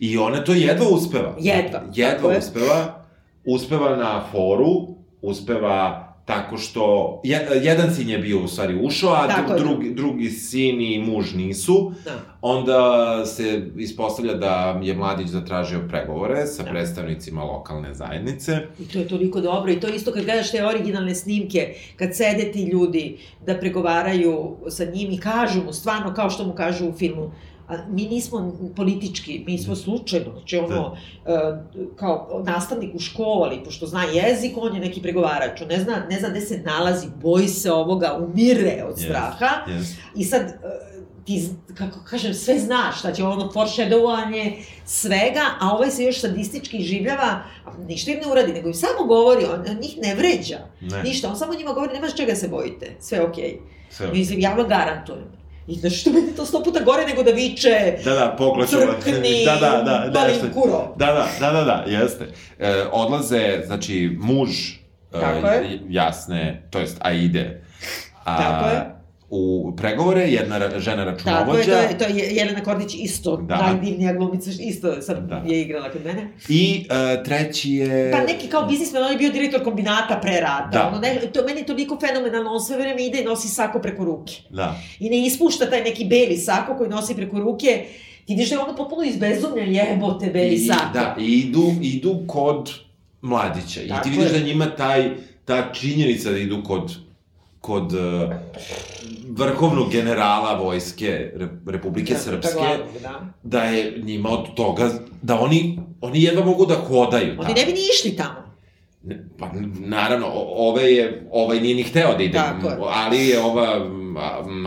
Speaker 4: I ona to jedva uspeva.
Speaker 3: Jedva,
Speaker 4: Jedva
Speaker 3: je.
Speaker 4: uspeva. Uspeva na foru, uspeva tako što... Je, jedan sin je bio u stvari ušao, a
Speaker 3: Tako
Speaker 4: drugi, drugi sin i muž nisu.
Speaker 3: Da.
Speaker 4: Onda se ispostavlja da je mladić zatražio pregovore sa
Speaker 3: Da.
Speaker 4: predstavnicima lokalne zajednice.
Speaker 3: I to je toliko dobro i to isto kad gledaš te originalne snimke, kad sede ti ljudi da pregovaraju sa njim i kažu mu stvarno kao što mu kažu u filmu, a mi nismo politički, mi smo slučajno, znači ono, e, kao nastavnik u školi, pošto zna jezik, on je neki pregovarač, on ne zna, ne zna gde se nalazi, boji se ovoga, umire od
Speaker 4: Yes.
Speaker 3: straha
Speaker 4: Yes.
Speaker 3: i sad e, ti, kako kažem, sve znaš, znači ono foreshadowanje svega, a ovaj se još sadistički življava, a ništa im ne uradi, nego im samo govori, on, njih ne vređa,
Speaker 4: Ne.
Speaker 3: ništa, on samo njima govori, nemaš čega se bojite, sve okej.
Speaker 4: Sve.
Speaker 3: Mislim, ja vam garantujem. I znaš što meni to sto puta gore nego da viče,
Speaker 4: Da, da, pokleću.
Speaker 3: crkni,
Speaker 4: Da, da, da, da,
Speaker 3: balim
Speaker 4: jeste.
Speaker 3: kuro.
Speaker 4: Da, da, da, da, da, jeste. E, odlaze, znači, muž e,
Speaker 3: Tako je.
Speaker 4: jasne, to jest Aide, a,
Speaker 3: Tako je.
Speaker 4: U pregovore, jedna žena
Speaker 3: Tako je,
Speaker 4: računovođa
Speaker 3: to je, to je Jelena Kordić isto,
Speaker 4: Da.
Speaker 3: najdivnija glumica, isto sad
Speaker 4: Da.
Speaker 3: je igrala kod mene.
Speaker 4: i e, treći je...
Speaker 3: Pa neki kao biznismen, on je bio direktor kombinata pre rata.
Speaker 4: Da.
Speaker 3: Ono, ne, to, meni je toliko fenomenalno, on sve vreme ide i nosi sako preko ruke.
Speaker 4: Da,
Speaker 3: I ne ispušta taj neki beli sako koji nosi preko ruke. Ti vidiš da je ono potpuno izbezumljen, jebote, beli
Speaker 4: I,
Speaker 3: sako.
Speaker 4: da, i idu, idu kod mladića. I
Speaker 3: Tako
Speaker 4: ti vidiš
Speaker 3: je.
Speaker 4: da njima taj, ta činjenica da idu kod kod uh, vrhovnog generala vojske Re- Republike
Speaker 3: Da,
Speaker 4: Srpske,
Speaker 3: da.
Speaker 4: da je njima od toga, da oni, oni jedva mogu da hodaju.
Speaker 3: Oni
Speaker 4: tamo.
Speaker 3: ne bi ni išli tamo.
Speaker 4: Pa, naravno, o- ovaj, je, ovaj nije ni hteo da ide,
Speaker 3: Tako
Speaker 4: ali je ova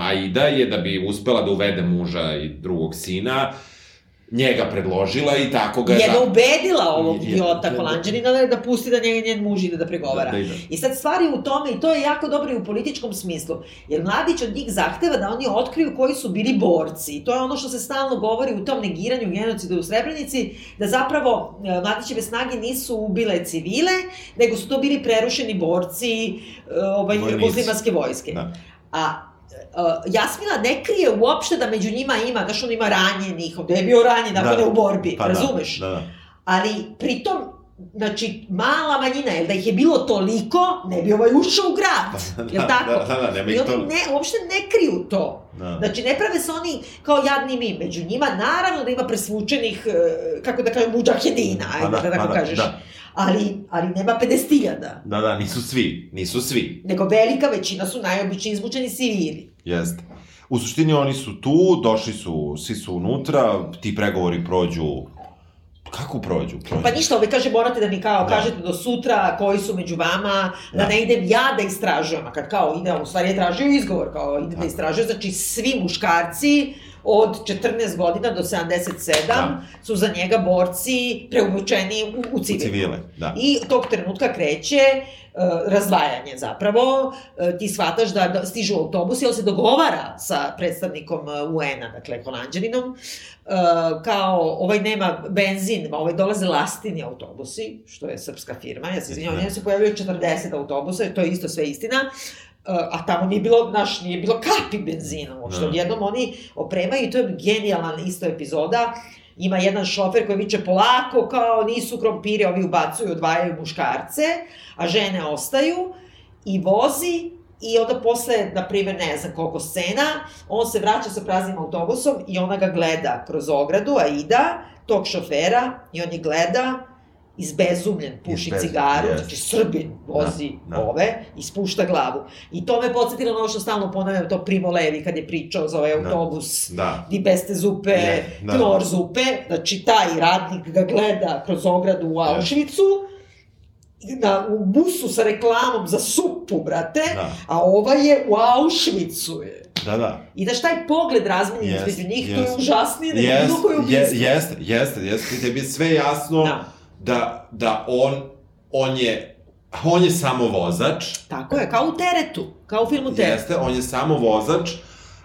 Speaker 4: Aida je da bi uspela da uvede muža i drugog sina,
Speaker 5: njega predložila i tako ga...
Speaker 3: je ga
Speaker 5: za-
Speaker 3: ubedila ovog idiota Holandžanina da, da pusti da njega njen muž ide da pregovara.
Speaker 5: Da, da ide.
Speaker 3: I sad stvari u tome, i to je jako dobro i u političkom smislu, jer Mladić od njih zahteva da oni otkriju koji su bili borci. I to je ono što se stalno govori u tom negiranju genocida u Srebrenici, da zapravo e, Mladićeve snage nisu ubile civile, nego su to bili prerušeni borci e, ovaj, muslimanske vojske.
Speaker 4: Da.
Speaker 3: A Uh, Jasmina ne krije uopšte da među njima ima, znaš, on ima ranjenih, ovde je bio ranjen, ako
Speaker 4: Da.
Speaker 3: ne u borbi,
Speaker 4: Pa
Speaker 3: razumeš?
Speaker 4: Da, da.
Speaker 3: Ali pritom, znači, mala manjina, jer da ih je bilo toliko, ne bi ovaj ušao u grad, jel
Speaker 4: Da,
Speaker 3: tako?
Speaker 4: da, da, da, nema
Speaker 3: I
Speaker 4: to-
Speaker 3: ne, uopšte ne kriju to.
Speaker 4: Da.
Speaker 3: Znači, ne prave se oni kao jadni mi. Među njima, naravno da ima presvučenih, e, kako da kažem, muđahedina, ajde
Speaker 4: Pa
Speaker 3: da,
Speaker 4: da,
Speaker 3: tako
Speaker 4: pa da,
Speaker 3: kažeš.
Speaker 4: da.
Speaker 3: Ali, ali nema 50.000.
Speaker 4: Da, da, nisu svi, nisu svi.
Speaker 3: Nego velika većina su najobičniji izmučeni civili.
Speaker 4: Jeste. U suštini oni su tu, došli su, svi su unutra, ti pregovori prođu... Kako prođu? prođu.
Speaker 3: Pa ništa, ovaj kaže, morate da mi kao
Speaker 4: Da.
Speaker 3: kažete do sutra koji su među vama, da,
Speaker 4: Da.
Speaker 3: ne idem ja da istražujem, a kad kao ide, u stvari je tražio izgovor, kao ide da
Speaker 4: Tako.
Speaker 3: istražuje, znači svi muškarci od 14 godina do 77
Speaker 4: Da.
Speaker 3: su za njega borci preuvučeni u, u
Speaker 4: U
Speaker 3: civile.
Speaker 4: civile, da.
Speaker 3: I tog trenutka kreće uh, razdvajanje zapravo, uh, ti shvataš da, da stižu autobusi, on se dogovara sa predstavnikom uh, UN-a, dakle Holandjaninom, kao ovaj nema benzin, ovaj dolaze lastini autobusi, što je srpska firma, ja se izvinjavam,
Speaker 4: Da.
Speaker 3: njega se pojavljaju 40 autobusa, to je isto sve istina, a tamo nije bilo, naš, nije bilo kapi benzina uopšte.
Speaker 4: Da.
Speaker 3: Odjednom oni opremaju i to je genijalan isto epizoda. Ima jedan šofer koji viče polako, kao nisu krompire, ovi ubacuju, odvajaju muškarce, a žene ostaju i vozi i onda posle, na primjer, ne znam koliko scena, on se vraća sa praznim autobusom i ona ga gleda kroz ogradu, Aida, tog šofera, i on je gleda, izbezumljen, puši
Speaker 4: Izbezumljen,
Speaker 3: cigaru,
Speaker 4: jest.
Speaker 3: znači Srbin vozi
Speaker 4: Da, da.
Speaker 3: ove i spušta glavu. I to me podsjetilo na ono što stalno ponavljam, to Primo Levi kad je pričao za ovaj
Speaker 4: Da.
Speaker 3: autobus
Speaker 4: Da.
Speaker 3: di beste zupe,
Speaker 4: Je, da.
Speaker 3: klor zupe, znači taj radnik ga gleda kroz ogradu u Auschwitzu, na, u busu sa reklamom za supu, brate,
Speaker 4: Da.
Speaker 3: a ova je u Auschwitzu je.
Speaker 4: Da, da.
Speaker 3: I daš taj pogled razmenjen
Speaker 4: Jest,
Speaker 3: između njih, to
Speaker 4: jest.
Speaker 3: je užasnije nego
Speaker 4: Jest,
Speaker 3: bilo koje
Speaker 4: je,
Speaker 3: ubistvo.
Speaker 4: jeste, jeste, jeste. Tebi je sve jasno
Speaker 3: Da.
Speaker 5: Da, da on, on je, on je samo vozač,
Speaker 3: Tako je, kao u teretu, kao u filmu Teret.
Speaker 5: jeste, on je samo vozač,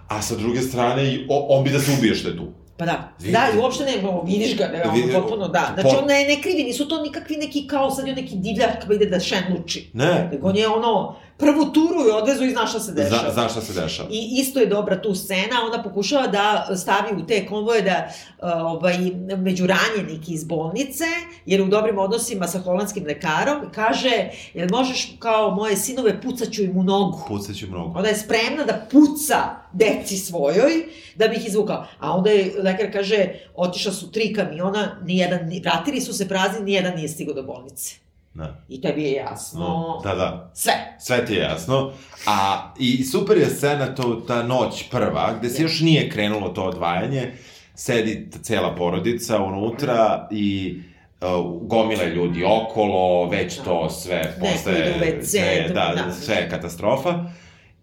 Speaker 5: a sa druge strane, on bi da se ubije što je tu.
Speaker 3: Pa da,
Speaker 5: Vidi-
Speaker 3: da, uopšte ne, vidiš ga, ne,
Speaker 5: Vidi-
Speaker 3: ono potpuno da. Znači, on ne, ne krivi, nisu to nikakvi neki kao sad je neki divljak koji ide da šenluči.
Speaker 4: Ne,
Speaker 3: Nego on je ono, prvu turu je odvezu i zna šta se dešava.
Speaker 4: zna, zna šta se dešava.
Speaker 3: I isto je dobra tu scena, ona pokušava da stavi u te konvoje da uh, ovaj, među ranjenike iz bolnice, jer u dobrim odnosima sa holandskim lekarom, kaže, jel možeš kao moje sinove pucaću im u nogu.
Speaker 4: Pucaću mnogo.
Speaker 3: Ona je spremna da puca deci svojoj da bi ih izvukao. A onda je lekar kaže, otišla su tri kamiona, nijedan, ni- vratili su se prazni, nijedan nije stigao do bolnice.
Speaker 4: Da.
Speaker 3: I tebi je jasno.
Speaker 4: No, da, da.
Speaker 3: Sve.
Speaker 4: Sve ti je jasno. A, i super je scena to, ta noć prva, gde se još nije krenulo to odvajanje, sedi cela porodica unutra i uh, gomile ljudi okolo, već to sve
Speaker 3: Neko
Speaker 4: postaje,
Speaker 3: WC,
Speaker 4: sve, da,
Speaker 3: da.
Speaker 4: sve je katastrofa.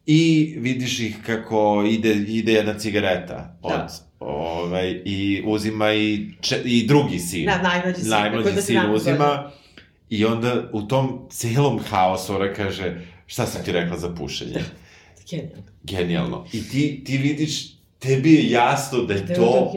Speaker 4: I vidiš ih kako ide, ide jedna cigareta od,
Speaker 3: Da.
Speaker 4: ovaj, i uzima i, če, i drugi sin.
Speaker 3: Na, najmlađi sin.
Speaker 4: najmlađi
Speaker 3: ima
Speaker 4: sin
Speaker 3: 17
Speaker 4: uzima
Speaker 3: godina.
Speaker 4: I onda u tom celom haosu ona kaže šta sam ti rekla za pušenje. [laughs]
Speaker 3: Genijalno.
Speaker 4: Genijalno. I ti, ti vidiš, tebi je jasno da je
Speaker 3: Da
Speaker 4: to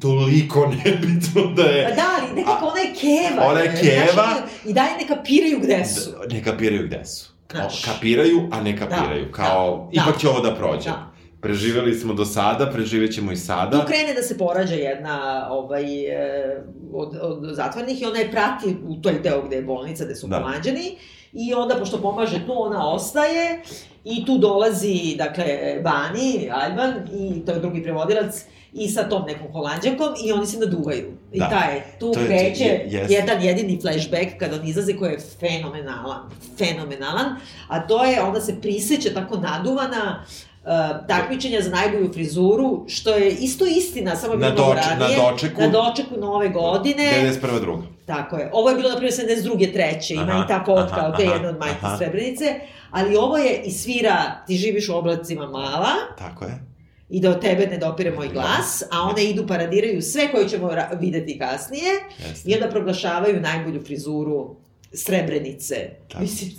Speaker 4: toliko [laughs] nebitno da
Speaker 3: Pa
Speaker 4: je...
Speaker 3: da, ali nekako
Speaker 4: A-
Speaker 3: ona je keva.
Speaker 4: ona je keva.
Speaker 3: I dalje ne kapiraju gde su.
Speaker 4: Da, ne kapiraju gde su.
Speaker 3: Znaš.
Speaker 4: kapiraju, a ne kapiraju.
Speaker 3: Da,
Speaker 4: Kao,
Speaker 3: da,
Speaker 4: ipak
Speaker 3: da.
Speaker 4: će ovo da prođe.
Speaker 3: Da.
Speaker 4: Preživeli smo do sada, preživećemo i sada.
Speaker 3: Tu krene da se porađa jedna ovaj, e, od, od zatvornih i ona je prati u toj deo gde je bolnica, gde su Da. pomađani. I onda, pošto pomaže tu, ona ostaje i tu dolazi, dakle, Bani, Alban i to je drugi prevodilac i sa tom nekom holandjankom i oni se naduvaju. I
Speaker 4: Da.
Speaker 3: taj, tu
Speaker 4: To je-
Speaker 3: kreće
Speaker 4: je- jeste.
Speaker 3: jedan jedini flashback kad on izlazi koji je fenomenalan, fenomenalan, a to je, onda se priseće tako naduvana, uh, takmičenja za najbolju frizuru, što je isto istina, samo je
Speaker 4: Na
Speaker 3: bilo
Speaker 4: doč- na
Speaker 3: ranije.
Speaker 4: dočeku-
Speaker 3: Na dočeku nove godine.
Speaker 4: 91. druga.
Speaker 3: Tako je. Ovo je bilo, na primjer, 72. treće, ima
Speaker 4: Aha,
Speaker 3: i ta fotka
Speaker 4: aha,
Speaker 3: od te
Speaker 4: aha,
Speaker 3: jedne od majke
Speaker 4: aha.
Speaker 3: Srebrenice, ali ovo je i svira Ti živiš u oblacima mala,
Speaker 4: Tako je.
Speaker 3: i da od tebe ne dopire moj glas, a one idu paradiraju sve koje ćemo videti kasnije
Speaker 4: Jeste.
Speaker 3: i onda proglašavaju najbolju frizuru Srebrenice.
Speaker 4: Tako.
Speaker 3: Mislim,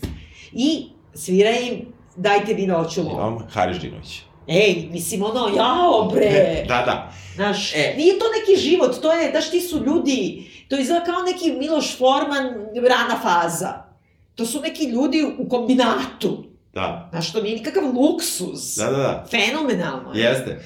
Speaker 3: I svira im dajte vi noću
Speaker 4: Imam Haris Đinović.
Speaker 3: Ej, mislim ono, jao bre!
Speaker 4: Da, da.
Speaker 3: Znaš,
Speaker 5: E.
Speaker 3: nije to neki život, to je, daš, ti su ljudi, to izgleda kao neki Miloš Forman rana faza. To su neki ljudi u kombinatu.
Speaker 4: Da.
Speaker 3: Znaš, to nije nikakav luksuz.
Speaker 4: Da, da, da.
Speaker 3: Fenomenalno je.
Speaker 4: Jeste.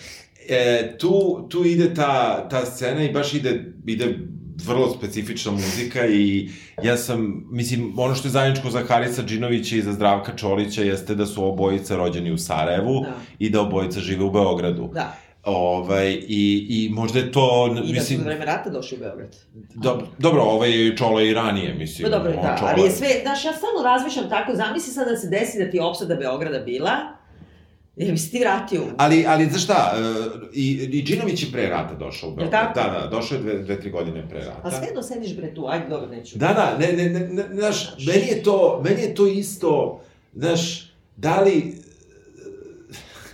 Speaker 4: E, tu, tu ide ta, ta scena i baš ide, ide vrlo specifična muzika i ja sam, mislim, ono što je zajedničko za Harisa Đinovića i za Zdravka Čolića jeste da su obojica rođeni u Sarajevu
Speaker 3: Da.
Speaker 4: i da obojica žive u Beogradu.
Speaker 3: Da.
Speaker 4: Ovaj, i, I možda je to,
Speaker 3: I da su
Speaker 4: mislim,
Speaker 3: za vreme rata došli u Beograd.
Speaker 4: do, dobro, ovaj Čola i ranije, mislim.
Speaker 3: Pa dobro, da,
Speaker 4: Čola-
Speaker 3: ali je sve, znaš, ja stalno razmišljam tako, zamisli sad da se desi da ti je opsada Beograda bila, [laughs] ja bi se ti vratio.
Speaker 4: Ali, ali znaš šta, e, i, i Đinović je pre rata došao u Beograd.
Speaker 3: tako?
Speaker 4: Da, da, došao je dve, dve, tri godine pre rata.
Speaker 3: A sve jedno sediš bre tu, ajde dobro, neću.
Speaker 4: Da, da, ne, ne, ne, ne, znaš, meni je to, meni je to isto, znaš, da li,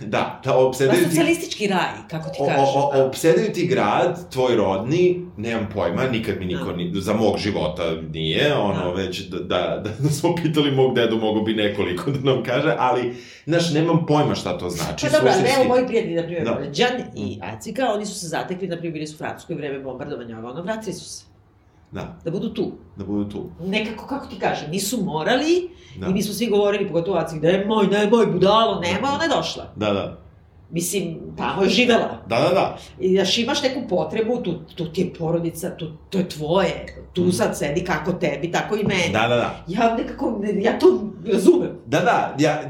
Speaker 4: [laughs] da, da
Speaker 3: Pa
Speaker 4: obsedaju ti,
Speaker 3: socijalistički raj, kako ti kažeš.
Speaker 4: o,
Speaker 3: da.
Speaker 4: o, obsedaju ti grad, tvoj rodni, nemam pojma, nikad mi niko,
Speaker 3: Da.
Speaker 4: ni, za mog života nije, ono,
Speaker 3: Da.
Speaker 4: već da, da, da [laughs] smo pitali mog dedu, mogo bi nekoliko da nam kaže, ali, znaš, nemam pojma šta to znači.
Speaker 3: Pa dobro, ali evo moji prijatelji, na primjer,
Speaker 4: Da.
Speaker 3: da. Đan i Acika, oni su se zatekli, na primjer, bili su u Francuskoj vreme bombardovanja, ono, vratili su se,
Speaker 4: Da,
Speaker 3: da budu tu.
Speaker 4: da budu tu.
Speaker 3: Nekako, kako ti kažem, nisu morali,
Speaker 4: Da.
Speaker 3: i mi smo svi govorili, pogotovo Acik, nemoj, nemoj, budalo, nemoj, ona je došla.
Speaker 4: Da, da.
Speaker 3: Mislim, tamo je živela.
Speaker 4: Da, da, da.
Speaker 3: I daš imaš neku potrebu, tu, tu ti je porodica, tu, to je tvoje, tu sad sedi kako tebi, tako i meni.
Speaker 4: Mhm. Da, da, da.
Speaker 3: Ja nekako, ne- ja to razumem.
Speaker 4: Da, da, ja,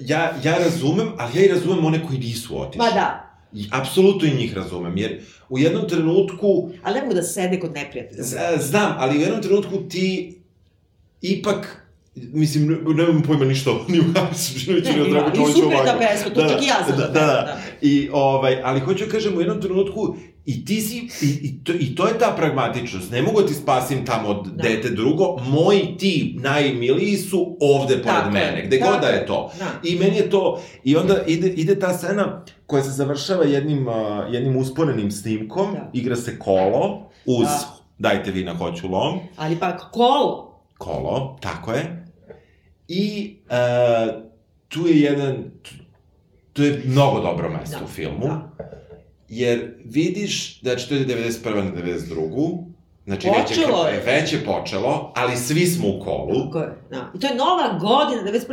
Speaker 4: ja, ja razumem, ali ja i razumem one koji nisu otišli.
Speaker 3: Ma da,
Speaker 4: I apsolutno i njih razumem, jer u jednom trenutku,
Speaker 3: ali ne mogu da sede kod neprijatelja.
Speaker 4: znam, ali u jednom trenutku ti ipak Mislim, ne- nemam pojma ništa o- [laughs] ni u Harisu Đinoviću, ni o
Speaker 3: Ne,
Speaker 4: Dragu
Speaker 3: i
Speaker 4: Čoliću
Speaker 3: super
Speaker 4: ovako.
Speaker 3: da pesma, to čak i ja znam
Speaker 4: da,
Speaker 3: da
Speaker 4: da, da.
Speaker 3: da.
Speaker 4: I, ovaj, ali hoću da kažem, u jednom trenutku i ti si, i, i, to, i to je ta pragmatičnost. Ne mogu da ti spasim tamo od
Speaker 3: Da.
Speaker 4: dete drugo, moji ti najmiliji su ovde pored
Speaker 3: Tako
Speaker 4: mene, gde
Speaker 3: tako
Speaker 4: god da
Speaker 3: je.
Speaker 4: to.
Speaker 3: Da.
Speaker 4: I meni je to, i onda ide, ide ta scena koja se završava jednim, uh, jednim usporenim snimkom,
Speaker 3: Da.
Speaker 4: igra se kolo, uz
Speaker 3: Da.
Speaker 4: dajte vi na hoću lom,
Speaker 3: Ali pa kolo,
Speaker 4: kolo, tako je. I uh, tu je jedan, tu je mnogo dobro mesto
Speaker 3: Da,
Speaker 4: u filmu,
Speaker 3: da.
Speaker 4: Jer vidiš, znači to je 91. na 92. Znači već je,
Speaker 3: Počelo
Speaker 4: već je počelo, ali svi smo u kolu.
Speaker 3: Tako je, da. I to je nova godina, 91.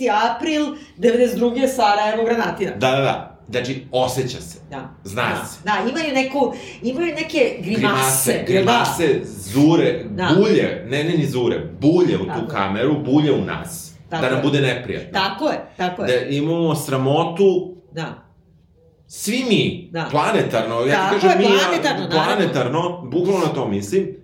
Speaker 3: 6. april, 92. Sarajevo, Granatina.
Speaker 4: Da, da, da. Znači, osjeća se.
Speaker 3: Da.
Speaker 4: Zna
Speaker 3: da.
Speaker 4: se.
Speaker 3: Da, imaju neku, imaju neke grimase.
Speaker 4: Grimase, grimase, zure,
Speaker 3: Da.
Speaker 4: bulje, ne, ne ni zure, bulje u
Speaker 3: Tako
Speaker 4: tu
Speaker 3: je.
Speaker 4: kameru, bulje u nas.
Speaker 3: Tako
Speaker 4: da nam
Speaker 3: je.
Speaker 4: bude neprijatno.
Speaker 3: Da. Tako je, tako
Speaker 4: Da
Speaker 3: je.
Speaker 4: imamo sramotu,
Speaker 3: Da.
Speaker 4: Svi mi,
Speaker 3: Da.
Speaker 4: planetarno, ja ti kažem mi,
Speaker 3: planetarno,
Speaker 4: planetarno, bukvalno na to mislim,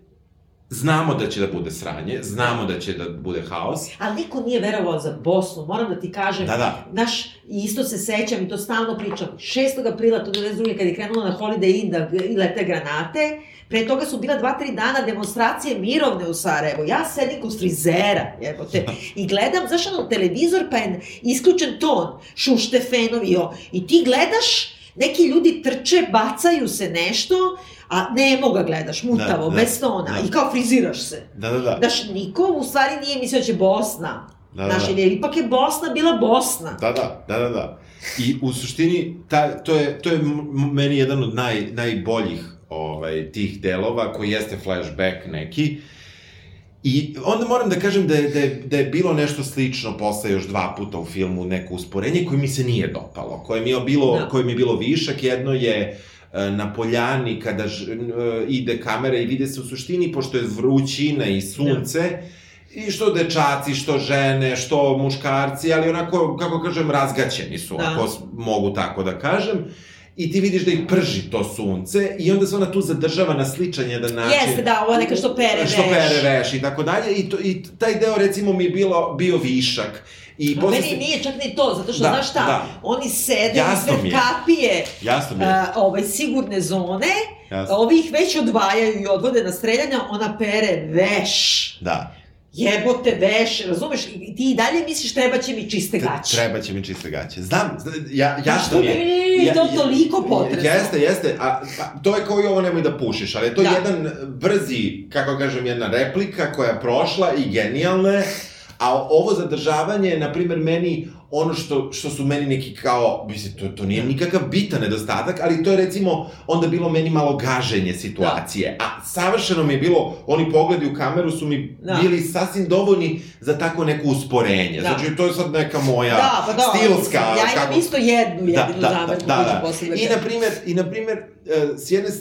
Speaker 4: znamo da će da bude sranje, znamo da će da bude haos.
Speaker 3: Ali niko nije verovao za Bosnu, moram da ti kažem.
Speaker 4: Da, da.
Speaker 3: Znaš, i isto se sećam i to stalno pričam. 6. aprila, to 92. kad je krenulo na Holiday Inn da lete granate, pre toga su bila dva, tri dana demonstracije mirovne u Sarajevu. Ja sedim kod frizera, jebote, i gledam, znaš, ono, televizor, pa je isključen ton, Šuštefenovi, o, i ti gledaš, neki ljudi trče, bacaju se nešto, a nemo ga gledaš, mutavo,
Speaker 4: Da, da,
Speaker 3: bez tona,
Speaker 4: da.
Speaker 3: i kao friziraš se.
Speaker 4: Da, da, da.
Speaker 3: Znaš, niko u stvari nije mislio da će Bosna.
Speaker 4: Da, da,
Speaker 3: Znaš,
Speaker 4: da.
Speaker 3: jer ipak je Bosna bila Bosna.
Speaker 4: Da, da, da, da, da. I u suštini, ta, to, je, to je meni jedan od naj, najboljih ovaj, tih delova, koji jeste flashback neki. I onda moram da kažem da je, da je, da je bilo nešto slično posle još dva puta u filmu, neko usporenje koje mi se nije dopalo, koje mi je bilo,
Speaker 3: Da.
Speaker 4: koje mi je bilo višak. Jedno je e, na poljani kada ž, e, ide kamera i vide se u suštini, pošto je vrućina i sunce, I što dečaci, što žene, što muškarci, ali onako, kako kažem, razgaćeni su,
Speaker 3: Da.
Speaker 4: ako mogu tako da kažem. I ti vidiš da ih prži to sunce i onda se ona tu zadržava na sličan jedan način.
Speaker 3: Jeste, da, ovo neka što pere
Speaker 4: Što
Speaker 3: veš.
Speaker 4: pere veš i tako dalje. I, to, I taj deo, recimo, mi je bilo, bio višak. I posle
Speaker 3: meni
Speaker 4: se-
Speaker 3: nije čak ni to, zato što,
Speaker 4: Da,
Speaker 3: znaš šta,
Speaker 4: da.
Speaker 3: oni sede
Speaker 4: Jasno
Speaker 3: ispred kapije
Speaker 4: Jasno mi je.
Speaker 3: a, ovaj, sigurne zone,
Speaker 4: Jasno.
Speaker 3: ovi ih već odvajaju i odvode na streljanja, ona pere veš.
Speaker 4: Da.
Speaker 3: Jebote, veš, razumeš, i ti i dalje misliš treba će mi čiste gaće.
Speaker 4: Treba će mi čiste gaće. Znam, zna, ja,
Speaker 3: Što
Speaker 4: jasno mi je.
Speaker 3: je to toliko potresno.
Speaker 4: Jeste, jeste. A, pa, to je kao i ovo nemoj da pušiš, ali je to
Speaker 3: Da.
Speaker 4: jedan brzi, kako kažem, jedna replika koja je prošla i genijalna je, a ovo zadržavanje je, na primer, meni ono što, što su meni neki kao, mislim, to, to nije nikakav bitan nedostatak, ali to je recimo onda bilo meni malo gaženje situacije. A savršeno mi je bilo, oni pogledi u kameru su mi
Speaker 3: Da.
Speaker 4: bili sasvim dovoljni za tako neko usporenje.
Speaker 3: Da.
Speaker 4: Znači, to je sad neka moja
Speaker 3: Da, pa da,
Speaker 4: stilska...
Speaker 3: Ja imam
Speaker 4: kako-
Speaker 3: isto jednu jedinu
Speaker 4: da, da,
Speaker 3: zamerku
Speaker 4: da, da.
Speaker 3: da
Speaker 4: I, na primer, I, na primer, e, s jedne, e,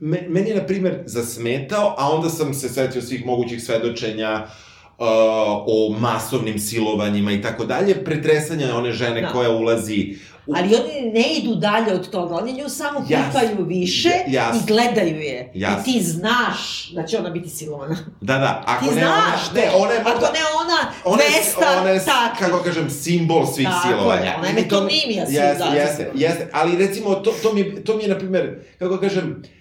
Speaker 4: me- meni je, na primer, zasmetao, a onda sam se setio svih mogućih svedočenja uh, o masovnim silovanjima i tako dalje, pretresanja one žene
Speaker 3: Da.
Speaker 4: koja ulazi u...
Speaker 3: Ali oni ne idu dalje od toga, oni nju samo pipaju više
Speaker 4: Ja- jasno.
Speaker 3: i gledaju je.
Speaker 4: Jasno.
Speaker 3: I ti znaš da će ona biti silovana.
Speaker 4: Da, da, ako
Speaker 3: Ti
Speaker 4: ne
Speaker 3: znaš
Speaker 4: ona, ne, ona je
Speaker 3: Ako
Speaker 4: možda,
Speaker 3: ne ona,
Speaker 4: ona je,
Speaker 3: 200
Speaker 4: ona je,
Speaker 3: takvih.
Speaker 4: kako kažem, simbol svih
Speaker 3: Tako
Speaker 4: silovanja.
Speaker 3: je, ona je metonimija svih
Speaker 4: jeste. Jeste, jeste, ali recimo, to, to, mi, to mi je, na primer, kako kažem, Uh,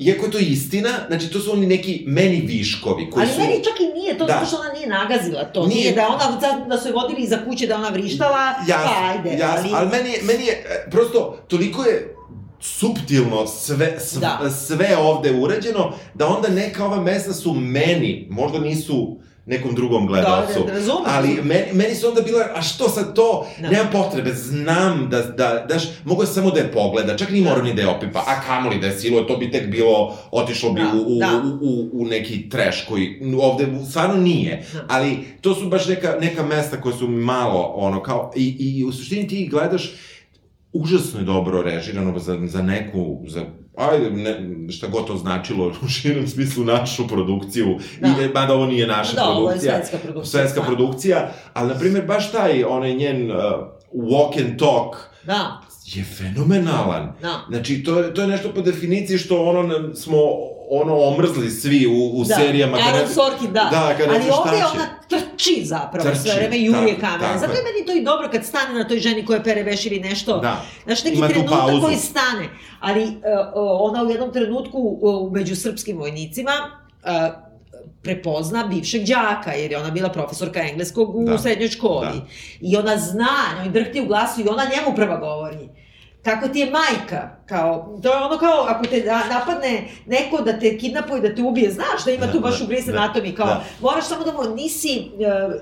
Speaker 4: iako je to istina, znači to su oni neki meni viškovi koji
Speaker 3: Ali
Speaker 4: su...
Speaker 3: meni čak i nije to,
Speaker 4: Da.
Speaker 3: zato što ona nije nagazila to.
Speaker 4: Nije.
Speaker 3: Nije, da ona, da- da su je vodili iza kuće, da ona vrištala,
Speaker 4: Jasno,
Speaker 3: pa ajde.
Speaker 4: jasno, ali, ali meni, je- meni je, e, prosto, toliko je suptilno sve, sve,
Speaker 3: Da.
Speaker 4: sve ovde urađeno, da onda neka ova mesta su meni, možda nisu nekom drugom gledalcu.
Speaker 3: Da, da.
Speaker 4: Ali meni, meni su onda bilo, a što sad to,
Speaker 3: Da.
Speaker 4: nemam potrebe, znam da, da, daš, mogu samo da je pogleda, čak ni mora ni da je opipa, a kamoli da je siluje, to bi tek bilo, otišlo bi
Speaker 3: Da,
Speaker 4: u, u,
Speaker 3: da.
Speaker 4: u, u, u neki trash koji ovde stvarno nije,
Speaker 3: Da.
Speaker 4: ali to su baš neka, neka mesta koje su malo, ono, kao, i, i u suštini ti gledaš, užasno je dobro režirano za, za neku, za, ajde, ne, šta god to značilo [laughs] u širem smislu našu produkciju,
Speaker 3: Da.
Speaker 4: i, mada ovo nije naša
Speaker 3: Da, ovo je
Speaker 4: produkcija,
Speaker 3: svetska produkcija,
Speaker 4: svetska
Speaker 3: stvarno.
Speaker 4: produkcija, ali, na primjer, baš taj, onaj njen uh, walk and talk
Speaker 3: Da,
Speaker 4: je fenomenalan.
Speaker 3: da.
Speaker 4: Znači, to je, to je nešto po definiciji što ono nam- smo ono omrzli svi u, u
Speaker 3: da.
Speaker 4: serijama.
Speaker 3: Aaron Sorkin, da.
Speaker 4: Da, kad ne
Speaker 3: Ali ovde
Speaker 4: će.
Speaker 3: ona trči zapravo
Speaker 4: Trči,
Speaker 3: sve vreme
Speaker 4: tako,
Speaker 3: kamere.
Speaker 4: tako
Speaker 3: Zato
Speaker 4: je.
Speaker 3: meni to i dobro kad stane na toj ženi koja pere veš ili nešto.
Speaker 4: Da.
Speaker 3: Znaš, neki
Speaker 4: Ima
Speaker 3: trenutak koji stane. Ali uh, ona u jednom trenutku uh, među srpskim vojnicima uh, prepozna bivšeg đaka, jer je ona bila profesorka engleskog u
Speaker 4: Da.
Speaker 3: srednjoj školi.
Speaker 4: Da.
Speaker 3: I ona zna, njoj drhti u glasu i ona njemu prva govori. Kako ti je majka, kao, to je ono kao, ako te napadne neko da te kidnapuje, da te ubije, znaš da ima
Speaker 4: Da,
Speaker 3: tu baš
Speaker 4: da,
Speaker 3: u Grey's
Speaker 4: da,
Speaker 3: kao,
Speaker 4: da.
Speaker 3: moraš samo da mu, nisi, uh,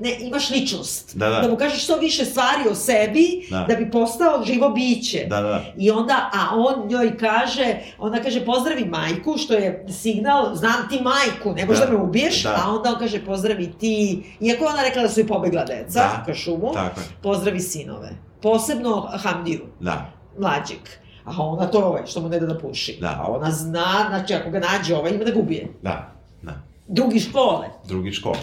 Speaker 3: ne, imaš ličnost,
Speaker 4: Da, da.
Speaker 3: da mu kažeš što više stvari o sebi,
Speaker 4: Da.
Speaker 3: da bi postao živo biće.
Speaker 4: Da, da.
Speaker 3: I onda, a on njoj kaže, ona kaže pozdravi majku, što je signal, znam ti majku, ne možeš da,
Speaker 4: Da,
Speaker 3: me ubiješ,
Speaker 4: da.
Speaker 3: a onda on kaže pozdravi ti, iako ona rekla da su i pobegla deca
Speaker 4: Da,
Speaker 3: ka šumu,
Speaker 4: Tako
Speaker 3: pozdravi sinove. Posebno Hamdiju,
Speaker 4: Da.
Speaker 3: mlađeg. A ona to ovaj, što mu ne da da puši.
Speaker 4: Da.
Speaker 3: A ona zna, znači ako ga nađe ovaj, ima da ga ubije.
Speaker 4: Da. Da.
Speaker 3: Drugi škole.
Speaker 4: drugi škol.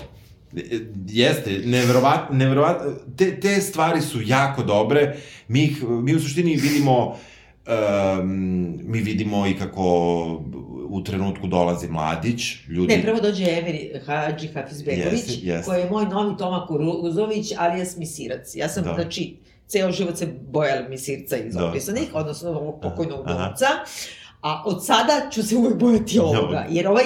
Speaker 4: E, Jeste, neverovatno, neverovatno, te, te stvari su jako dobre, mi, ih, mi u suštini vidimo, um, mi vidimo i kako u trenutku dolazi mladić, ljudi...
Speaker 3: Ne, prvo dođe Emir Hadži Hafizbegović,
Speaker 4: Jeste, jeste.
Speaker 3: koji je moj novi Toma Kuruzović, alias Misirac. Ja sam,
Speaker 4: Da.
Speaker 3: znači, ceo život se bojala Misirca iz
Speaker 4: Da.
Speaker 3: opisanih, odnosno ovog pokojnog
Speaker 4: Aha.
Speaker 3: glumca, a od sada ću se uvek bojati ovoga, jer ovaj,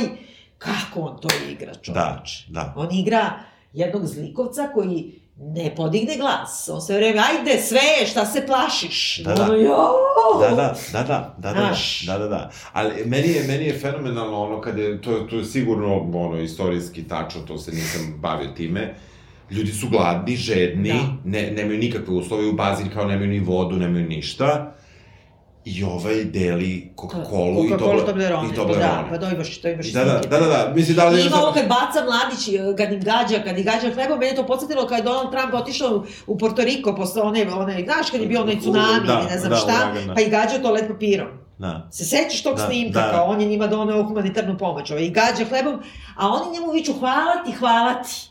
Speaker 3: kako on to igra, čoveč.
Speaker 4: Da, da.
Speaker 3: On igra jednog zlikovca koji ne podigne glas. On se vreme, ajde, sve, šta se plašiš?
Speaker 4: Da, da.
Speaker 3: "Jao!"
Speaker 4: Da, da, da, da, da, da,
Speaker 3: Znaš.
Speaker 4: da, da, da. Ali meni je, meni je fenomenalno ono kad je, to, to je sigurno ono istorijski tačno, to se nisam bavio time. Ljudi su gladni, žedni,
Speaker 3: Da.
Speaker 4: ne, nemaju nikakve uslove u bazi, kao nemaju ni vodu, nemaju ništa. I ovaj deli Coca-Cola i,
Speaker 3: Coca-Cola,
Speaker 4: Toblerone.
Speaker 3: Toblerone.
Speaker 4: I
Speaker 3: Da,
Speaker 4: Toblerone.
Speaker 3: pa to imaš, to imaš
Speaker 4: Da, da, da, da, da, mislim da li...
Speaker 3: I ima ovo kad baca mladić, eh, kad im gađa, kad im gađa hlebom, mene je to podsjetilo kad je Donald Trump otišao u, Porto Riko posle one, one, znaš kad je bio onaj tsunami
Speaker 4: Da,
Speaker 3: ne znam
Speaker 4: da,
Speaker 3: šta,
Speaker 4: da.
Speaker 3: pa i gađao toalet papirom.
Speaker 4: Da.
Speaker 3: Se sećaš tog
Speaker 4: Da,
Speaker 3: snimka,
Speaker 4: da.
Speaker 3: kao on je njima doneo humanitarnu pomoć, ovaj, i gađa hlebom, a oni njemu viču hvala ti, hvala ti.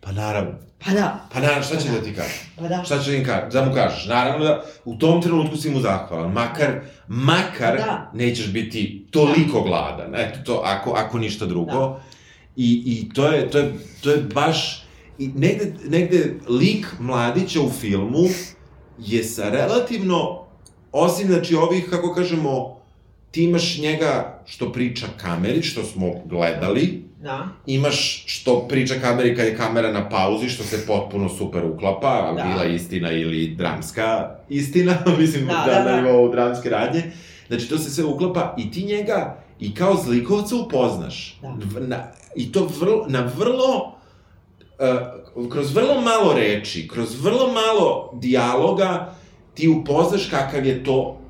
Speaker 4: Pa naravno.
Speaker 3: Pa da,
Speaker 4: Pa naravno, šta će da ti kaže?
Speaker 3: pa da.
Speaker 4: Šta će da, im ka, da mu kažeš? Naravno da u tom trenutku si mu zahvalan. Makar, makar
Speaker 3: Da.
Speaker 4: nećeš biti toliko gladan. Eto, to, ako, ako ništa drugo.
Speaker 3: Da.
Speaker 4: I, I to je, to je, to je baš... I negde, negde lik mladića u filmu je sa relativno, osim znači ovih, kako kažemo, ti imaš njega što priča kameri, što smo gledali,
Speaker 3: Da.
Speaker 4: imaš što priča kameri kad je kamera na pauzi, što se potpuno super uklapa,
Speaker 3: Da.
Speaker 4: bila istina ili dramska istina, [laughs] mislim
Speaker 3: Da,
Speaker 4: da,
Speaker 3: da, da.
Speaker 4: nivou dramske radnje. Znači, to se sve uklapa i ti njega i kao zlikovca upoznaš.
Speaker 3: Da.
Speaker 4: Na, I to vrlo, na vrlo, uh, kroz vrlo malo reči, kroz vrlo malo dijaloga, ti upoznaš kakav je to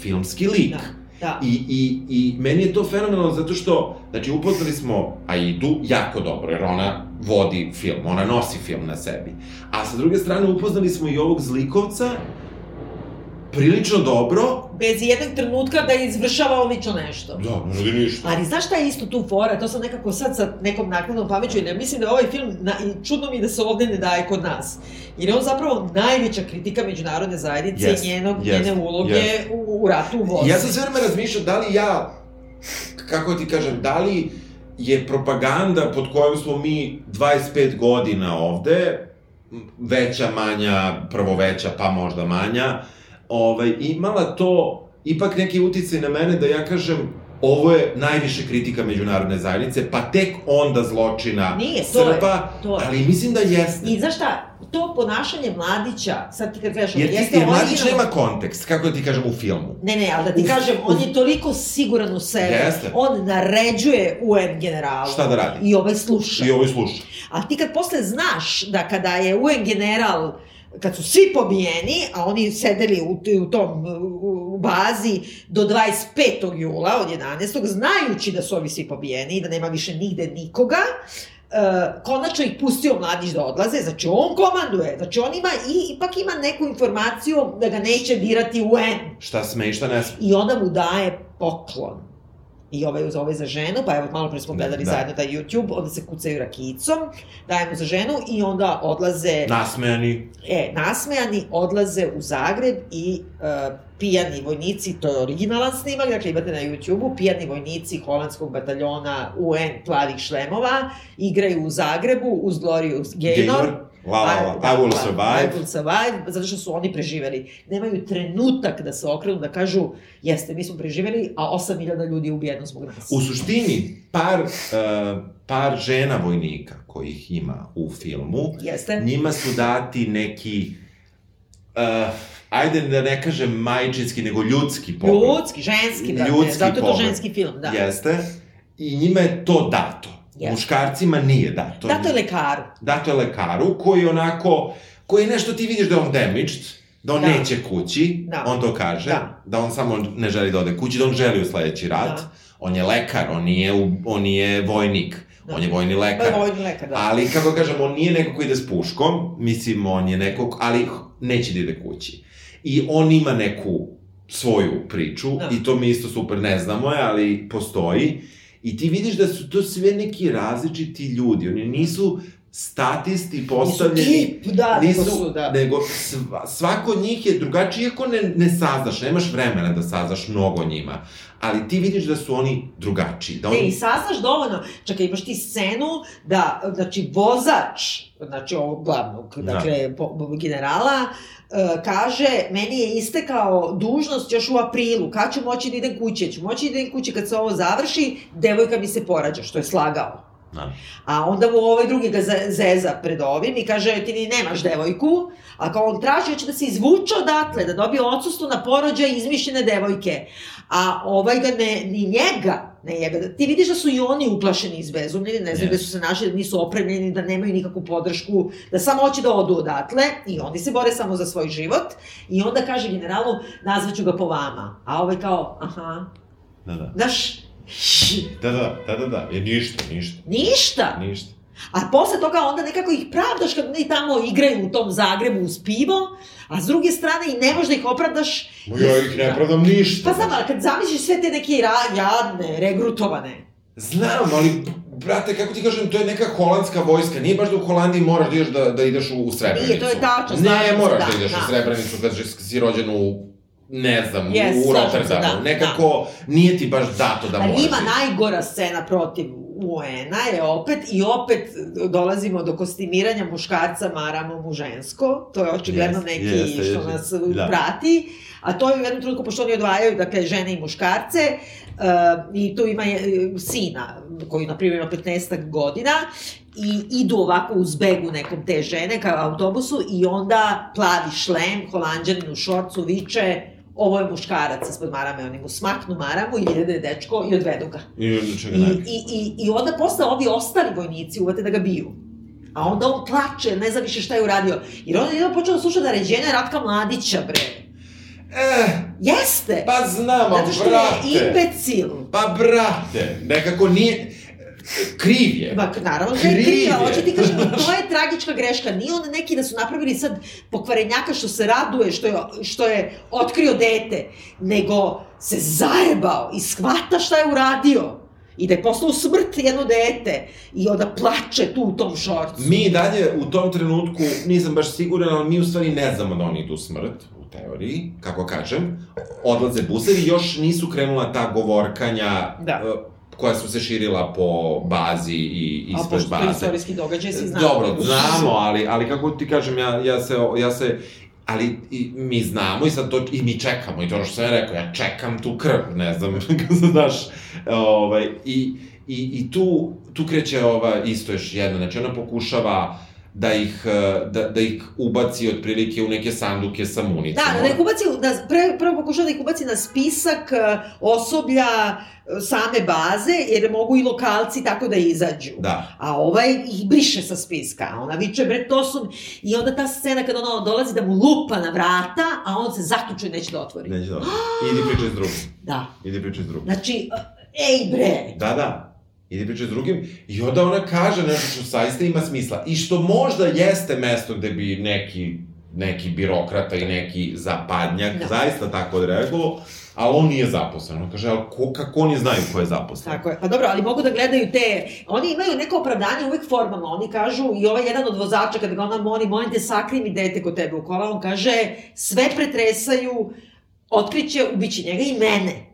Speaker 4: filmski lik.
Speaker 3: Da. Da.
Speaker 4: I, i, I meni je to fenomenalno zato što, znači, upoznali smo Aidu jako dobro, jer ona vodi film, ona nosi film na sebi. A sa druge strane, upoznali smo i ovog zlikovca prilično dobro.
Speaker 3: Bez jednog trenutka da izvršava lično nešto.
Speaker 4: Da, ne radi ništa.
Speaker 3: Ali znaš šta je isto tu fora? To sam nekako sad sa nekom naknadnom pameću i ne mislim da ovaj film, na, i čudno mi da se ovde ne daje kod nas. Jer je on zapravo najveća kritika međunarodne zajednice
Speaker 4: Jest,
Speaker 3: i njenog,
Speaker 4: jest,
Speaker 3: njene uloge
Speaker 4: jest.
Speaker 3: u, u ratu u Bosni.
Speaker 4: Ja sam sve vreme razmišljao da li ja, kako ti kažem, da li je propaganda pod kojom smo mi 25 godina ovde, veća, manja, prvo veća, pa možda manja, ovaj, imala to ipak neki uticaj na mene da ja kažem ovo je najviše kritika međunarodne zajednice, pa tek onda zločina
Speaker 3: Nije, to je,
Speaker 4: Srba,
Speaker 3: to je.
Speaker 4: ali mislim da jeste.
Speaker 3: I znaš šta, to ponašanje mladića, sad ti kad kažeš,
Speaker 4: Jer, ti,
Speaker 3: jeste
Speaker 4: jer mladić
Speaker 3: originalno-
Speaker 4: nema kontekst, kako da ti kažem, u filmu.
Speaker 3: Ne, ne, ali da ti
Speaker 4: Uf,
Speaker 3: kažem, on
Speaker 4: uf.
Speaker 3: je toliko siguran u sebe.
Speaker 4: Jeste.
Speaker 3: On naređuje UN generalu.
Speaker 4: Šta da radi?
Speaker 3: I ovaj sluša.
Speaker 4: I ovo sluša.
Speaker 3: A ti kad posle znaš da kada je UN general kad su svi pobijeni, a oni sedeli u, u tom u, bazi do 25. jula od 11. znajući da su ovi svi pobijeni i da nema više nigde nikoga, Uh, konačno ih pustio mladić da odlaze, znači on komanduje, znači on ima i ipak ima neku informaciju da ga neće dirati UN.
Speaker 4: Šta sme i šta ne sme.
Speaker 3: I onda mu daje poklon. I ovaj uz ovaj za ženu, pa evo malo pre smo
Speaker 4: Da,
Speaker 3: gledali
Speaker 4: da.
Speaker 3: zajedno taj YouTube, onda se kucaju rakicom, daje mu za ženu i onda odlaze,
Speaker 4: Nasmejani.
Speaker 3: e, nasmejani, odlaze u Zagreb i uh, pijani vojnici, to je originalan snimak, dakle imate na YouTube-u, pijani vojnici holandskog bataljona UN plavih šlemova, igraju u Zagrebu uz Gloriju Gaynor,
Speaker 4: La, la, la, I will survive.
Speaker 3: I will survive, zato što su oni preživeli. Nemaju trenutak da se okrenu, da kažu, jeste, mi smo preživeli, a 8000 ljudi je ubijeno zbog nas.
Speaker 4: U suštini, par, uh, par žena vojnika kojih ima u filmu,
Speaker 3: Jeste?
Speaker 4: njima su dati neki, uh, ajde da ne kažem majčinski, nego ljudski pogled.
Speaker 3: Ljudski, ženski, brate,
Speaker 4: Ljudski
Speaker 3: zato je to
Speaker 4: pogled.
Speaker 3: ženski film, da.
Speaker 4: Jeste. I njima je to dato.
Speaker 3: Jeste.
Speaker 4: Muškarcima nije dato.
Speaker 3: Dato je lekaru.
Speaker 4: dato je lekaru koji onako, koji nešto ti vidiš da je on damaged, da on
Speaker 3: Da.
Speaker 4: neće kući,
Speaker 3: Da.
Speaker 4: on to kaže,
Speaker 3: Da.
Speaker 4: da. on samo ne želi da ode kući, da on želi u sledeći rat.
Speaker 3: Da.
Speaker 4: On je lekar, on nije, u- on nije vojnik,
Speaker 3: Da.
Speaker 4: on je vojni
Speaker 3: Pa
Speaker 4: lekar.
Speaker 3: je vojni lekar, da.
Speaker 4: Ali, kako kažem, on nije neko ko ide s puškom, mislim, on je neko, ali neće da ide kući. I on ima neku svoju priču,
Speaker 3: Da.
Speaker 4: i to mi isto super ne znamo je, ali postoji. I ti vidiš da su to sve neki različiti ljudi, oni nisu statisti postavljeni,
Speaker 3: tip, da, nego
Speaker 4: nisu,
Speaker 3: su, da.
Speaker 4: nego sva, svako njih je drugačiji, iako ne, ne saznaš, nemaš vremena da saznaš mnogo o njima, ali ti vidiš da su oni drugačiji, da
Speaker 3: Ne,
Speaker 4: oni...
Speaker 3: i saznaš dovoljno. Čekaj, imaš ti scenu da, znači, vozač, znači ovog glavnog,
Speaker 4: Da.
Speaker 3: dakle, po, po- generala, e, kaže, meni je istekao dužnost još u aprilu, kad ću moći da idem kući? Ću moći da idem kući kad se ovo završi, devojka mi se porađa, što je slagao.
Speaker 4: Da.
Speaker 3: A onda mu ovaj drugi ga ze- zeza pred ovim i kaže ti ni nemaš devojku, a kao on traži hoće da se izvuče odatle, da dobije odsustvo na porođaj izmišljene devojke. A ovaj ga ne, ni njega, ne njega, ti vidiš da su i oni uplašeni izbezumljeni, ne znam
Speaker 4: Yes.
Speaker 3: gde su se našli, da nisu opremljeni, da nemaju nikakvu podršku, da samo hoće da odu odatle i oni se bore samo za svoj život i onda kaže generalu, nazvaću ga po vama. A ovaj kao, aha,
Speaker 4: Da, da.
Speaker 3: znaš,
Speaker 4: Da, da, da, da, da, je ništa, ništa,
Speaker 3: ništa.
Speaker 4: ništa.
Speaker 3: A posle toga onda nekako ih pravdaš kad oni tamo igraju u tom Zagrebu uz pivo, a s druge strane i ne možeš da ih opravdaš.
Speaker 4: Ja ih ne pravdam ništa.
Speaker 3: Pa znam, ali kad zamisliš sve te neke jadne, regrutovane.
Speaker 4: Znam, ali, brate, kako ti kažem, to je neka holandska vojska. Nije baš da u Holandiji moraš da ideš da, da ideš u, u Srebrenicu.
Speaker 3: Nije, to je tačno,
Speaker 4: Ne, moraš
Speaker 3: da,
Speaker 4: da, ideš
Speaker 3: da.
Speaker 4: u Srebrenicu kad si rođen u ne znam,
Speaker 3: Yes,
Speaker 4: u Rotterdamu.
Speaker 3: da,
Speaker 4: Nekako nije ti baš dato da
Speaker 3: ali
Speaker 4: moraš.
Speaker 3: ima
Speaker 4: da ideš.
Speaker 3: najgora scena protiv UN-a je opet, i opet dolazimo do kostimiranja muškarca maramom u žensko, to je očigledno
Speaker 6: Jeste,
Speaker 3: neki
Speaker 6: jeste,
Speaker 3: što
Speaker 6: jeste.
Speaker 3: nas
Speaker 6: Da.
Speaker 3: prati, a to je u jednom trenutku, pošto oni odvajaju, dakle, žene i muškarce, uh, i tu ima je, sina, koji, na primjer, ima 15 godina, i idu ovako uz begu nekom te žene kao autobusu i onda plavi šlem, holandjanin u šorcu viče ovo je muškarac ispod marame, oni mu smaknu maramu i jede dečko i odvedu ga.
Speaker 6: I
Speaker 3: I, i, i, I onda posle ovi ostali vojnici uvate da ga biju. A onda on plače, ne zna više šta je uradio. Jer on je počeo da sluša naređenja Ratka Mladića, bre.
Speaker 4: Eh,
Speaker 3: Jeste!
Speaker 4: pa znam, a
Speaker 3: Zato što je
Speaker 4: brate.
Speaker 3: imbecil.
Speaker 4: Pa brate, nekako nije... Kriv je.
Speaker 3: Ma, naravno da je
Speaker 4: Kriv
Speaker 3: ali
Speaker 4: je.
Speaker 3: hoću ti kažem, [laughs] to je tragička greška. Nije on neki da su napravili sad pokvarenjaka što se raduje, što je, što je otkrio dete, nego se zajebao i shvata šta je uradio. I da je poslao smrt jedno dete i onda plače tu u tom šorcu.
Speaker 4: Mi dalje u tom trenutku, nisam baš siguran, ali mi u stvari ne znamo da oni idu smrt, u teoriji, kako kažem, odlaze busevi, još nisu krenula ta govorkanja
Speaker 3: Da.
Speaker 4: Koja su se širila po bazi i
Speaker 3: A
Speaker 4: ispred
Speaker 3: pošto to
Speaker 4: baze.
Speaker 3: istorijski događaj, svi znamo.
Speaker 4: Dobro, znamo, ali, ali kako ti kažem, ja, ja se, ja se ali i, mi znamo i sad to, i mi čekamo, i to ono što sam ja rekao, ja čekam tu krv, ne znam, [laughs] kako se znaš, ovaj, i, i, i tu, tu kreće ova, isto još jedna, znači ona pokušava da ih, eh, da, da ih ubaci otprilike u neke sanduke sa municijom.
Speaker 3: Da, da ih ubaci, da, pre, prvo pokušava da ih ubaci na spisak e, osoblja e, same baze, jer mogu i lokalci tako da izađu.
Speaker 4: Da.
Speaker 3: A ovaj ih briše sa spiska, a ona viče, bre, to su... I onda ta scena kada ona dolazi da mu lupa na vrata, a on se zaključuje i neće da otvori.
Speaker 4: Neće dobro. [gasps] Idi pričaj s drugim.
Speaker 3: Da.
Speaker 4: Idi pričaj s drugim.
Speaker 3: Znači, e, ej bre!
Speaker 4: Da, da. Idi pričaj s drugim. I onda ona kaže nešto što saista ima smisla. I što možda jeste mesto gde bi neki, neki birokrata i neki zapadnjak
Speaker 3: Da.
Speaker 4: zaista tako odreagovao, ali on nije zaposlen. On kaže, ali ko, kako oni znaju ko je zaposlen?
Speaker 3: Tako je. Pa dobro, ali mogu da gledaju te... Oni imaju neko opravdanje uvek formalno. Oni kažu, i ovaj jedan od vozača, kada ga ona moli, molim te, sakri mi dete kod tebe u kola, on kaže, sve pretresaju, otkriće, ubiće njega i mene.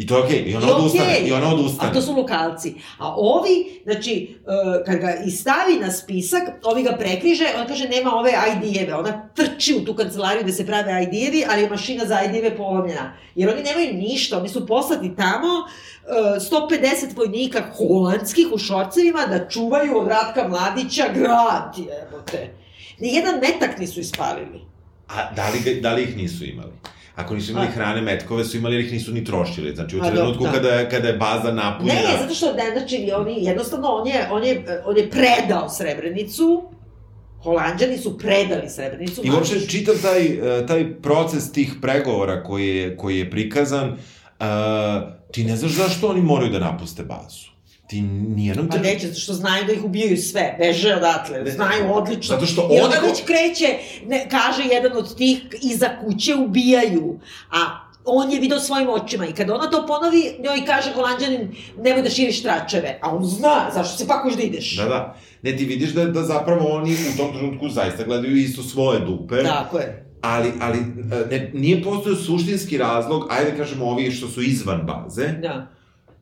Speaker 4: I to je okej. I ona
Speaker 3: I
Speaker 4: odustane. I ona odustane.
Speaker 3: A to su lokalci. A ovi, znači, uh, kad ga i stavi na spisak, ovi ga prekriže, on kaže nema ove ID-eve. Ona trči u tu kancelariju gde se prave ID-evi, ali je mašina za ID-eve polomljena. Jer oni nemaju ništa, oni su poslati tamo uh, 150 vojnika holandskih u šorcevima da čuvaju od Ratka Mladića grad, jebote. Nijedan metak nisu ispalili.
Speaker 4: A da li, da li ih nisu imali? Ako nisu imali
Speaker 3: A.
Speaker 4: hrane, metkove su imali jer ih nisu ni trošili. Znači, u
Speaker 3: A,
Speaker 4: trenutku
Speaker 3: da.
Speaker 4: kada, kada je baza napunjena...
Speaker 3: Ne, zato što ne, znači, oni, jednostavno, on je, on je, on je predao Srebrenicu, Holandjani su predali Srebrenicu.
Speaker 4: I uopšte čitav taj, e, taj proces tih pregovora koji je, koji je prikazan, uh, ti ne znaš zašto oni moraju da napuste bazu. Ti nijednom...
Speaker 3: Pa neće, zato što znaju da ih ubijaju sve, beže odatle,
Speaker 4: Ne,
Speaker 3: znaju odlično.
Speaker 4: zato što
Speaker 3: I onda
Speaker 4: onako-
Speaker 3: već kreće, ne, kaže jedan od tih, iza kuće ubijaju, a on je video svojim očima i kada ona to ponovi, njoj kaže holandjanin, nemoj da širiš tračeve, a on zna, zašto se pakoš da ideš.
Speaker 4: Da, da. Ne, ti vidiš da, da zapravo oni u tom trenutku zaista gledaju isto svoje dupe,
Speaker 3: Tako je.
Speaker 4: ali, ali e, ne, nije postojao suštinski razlog, ajde da kažemo ovi što su izvan baze,
Speaker 3: Da.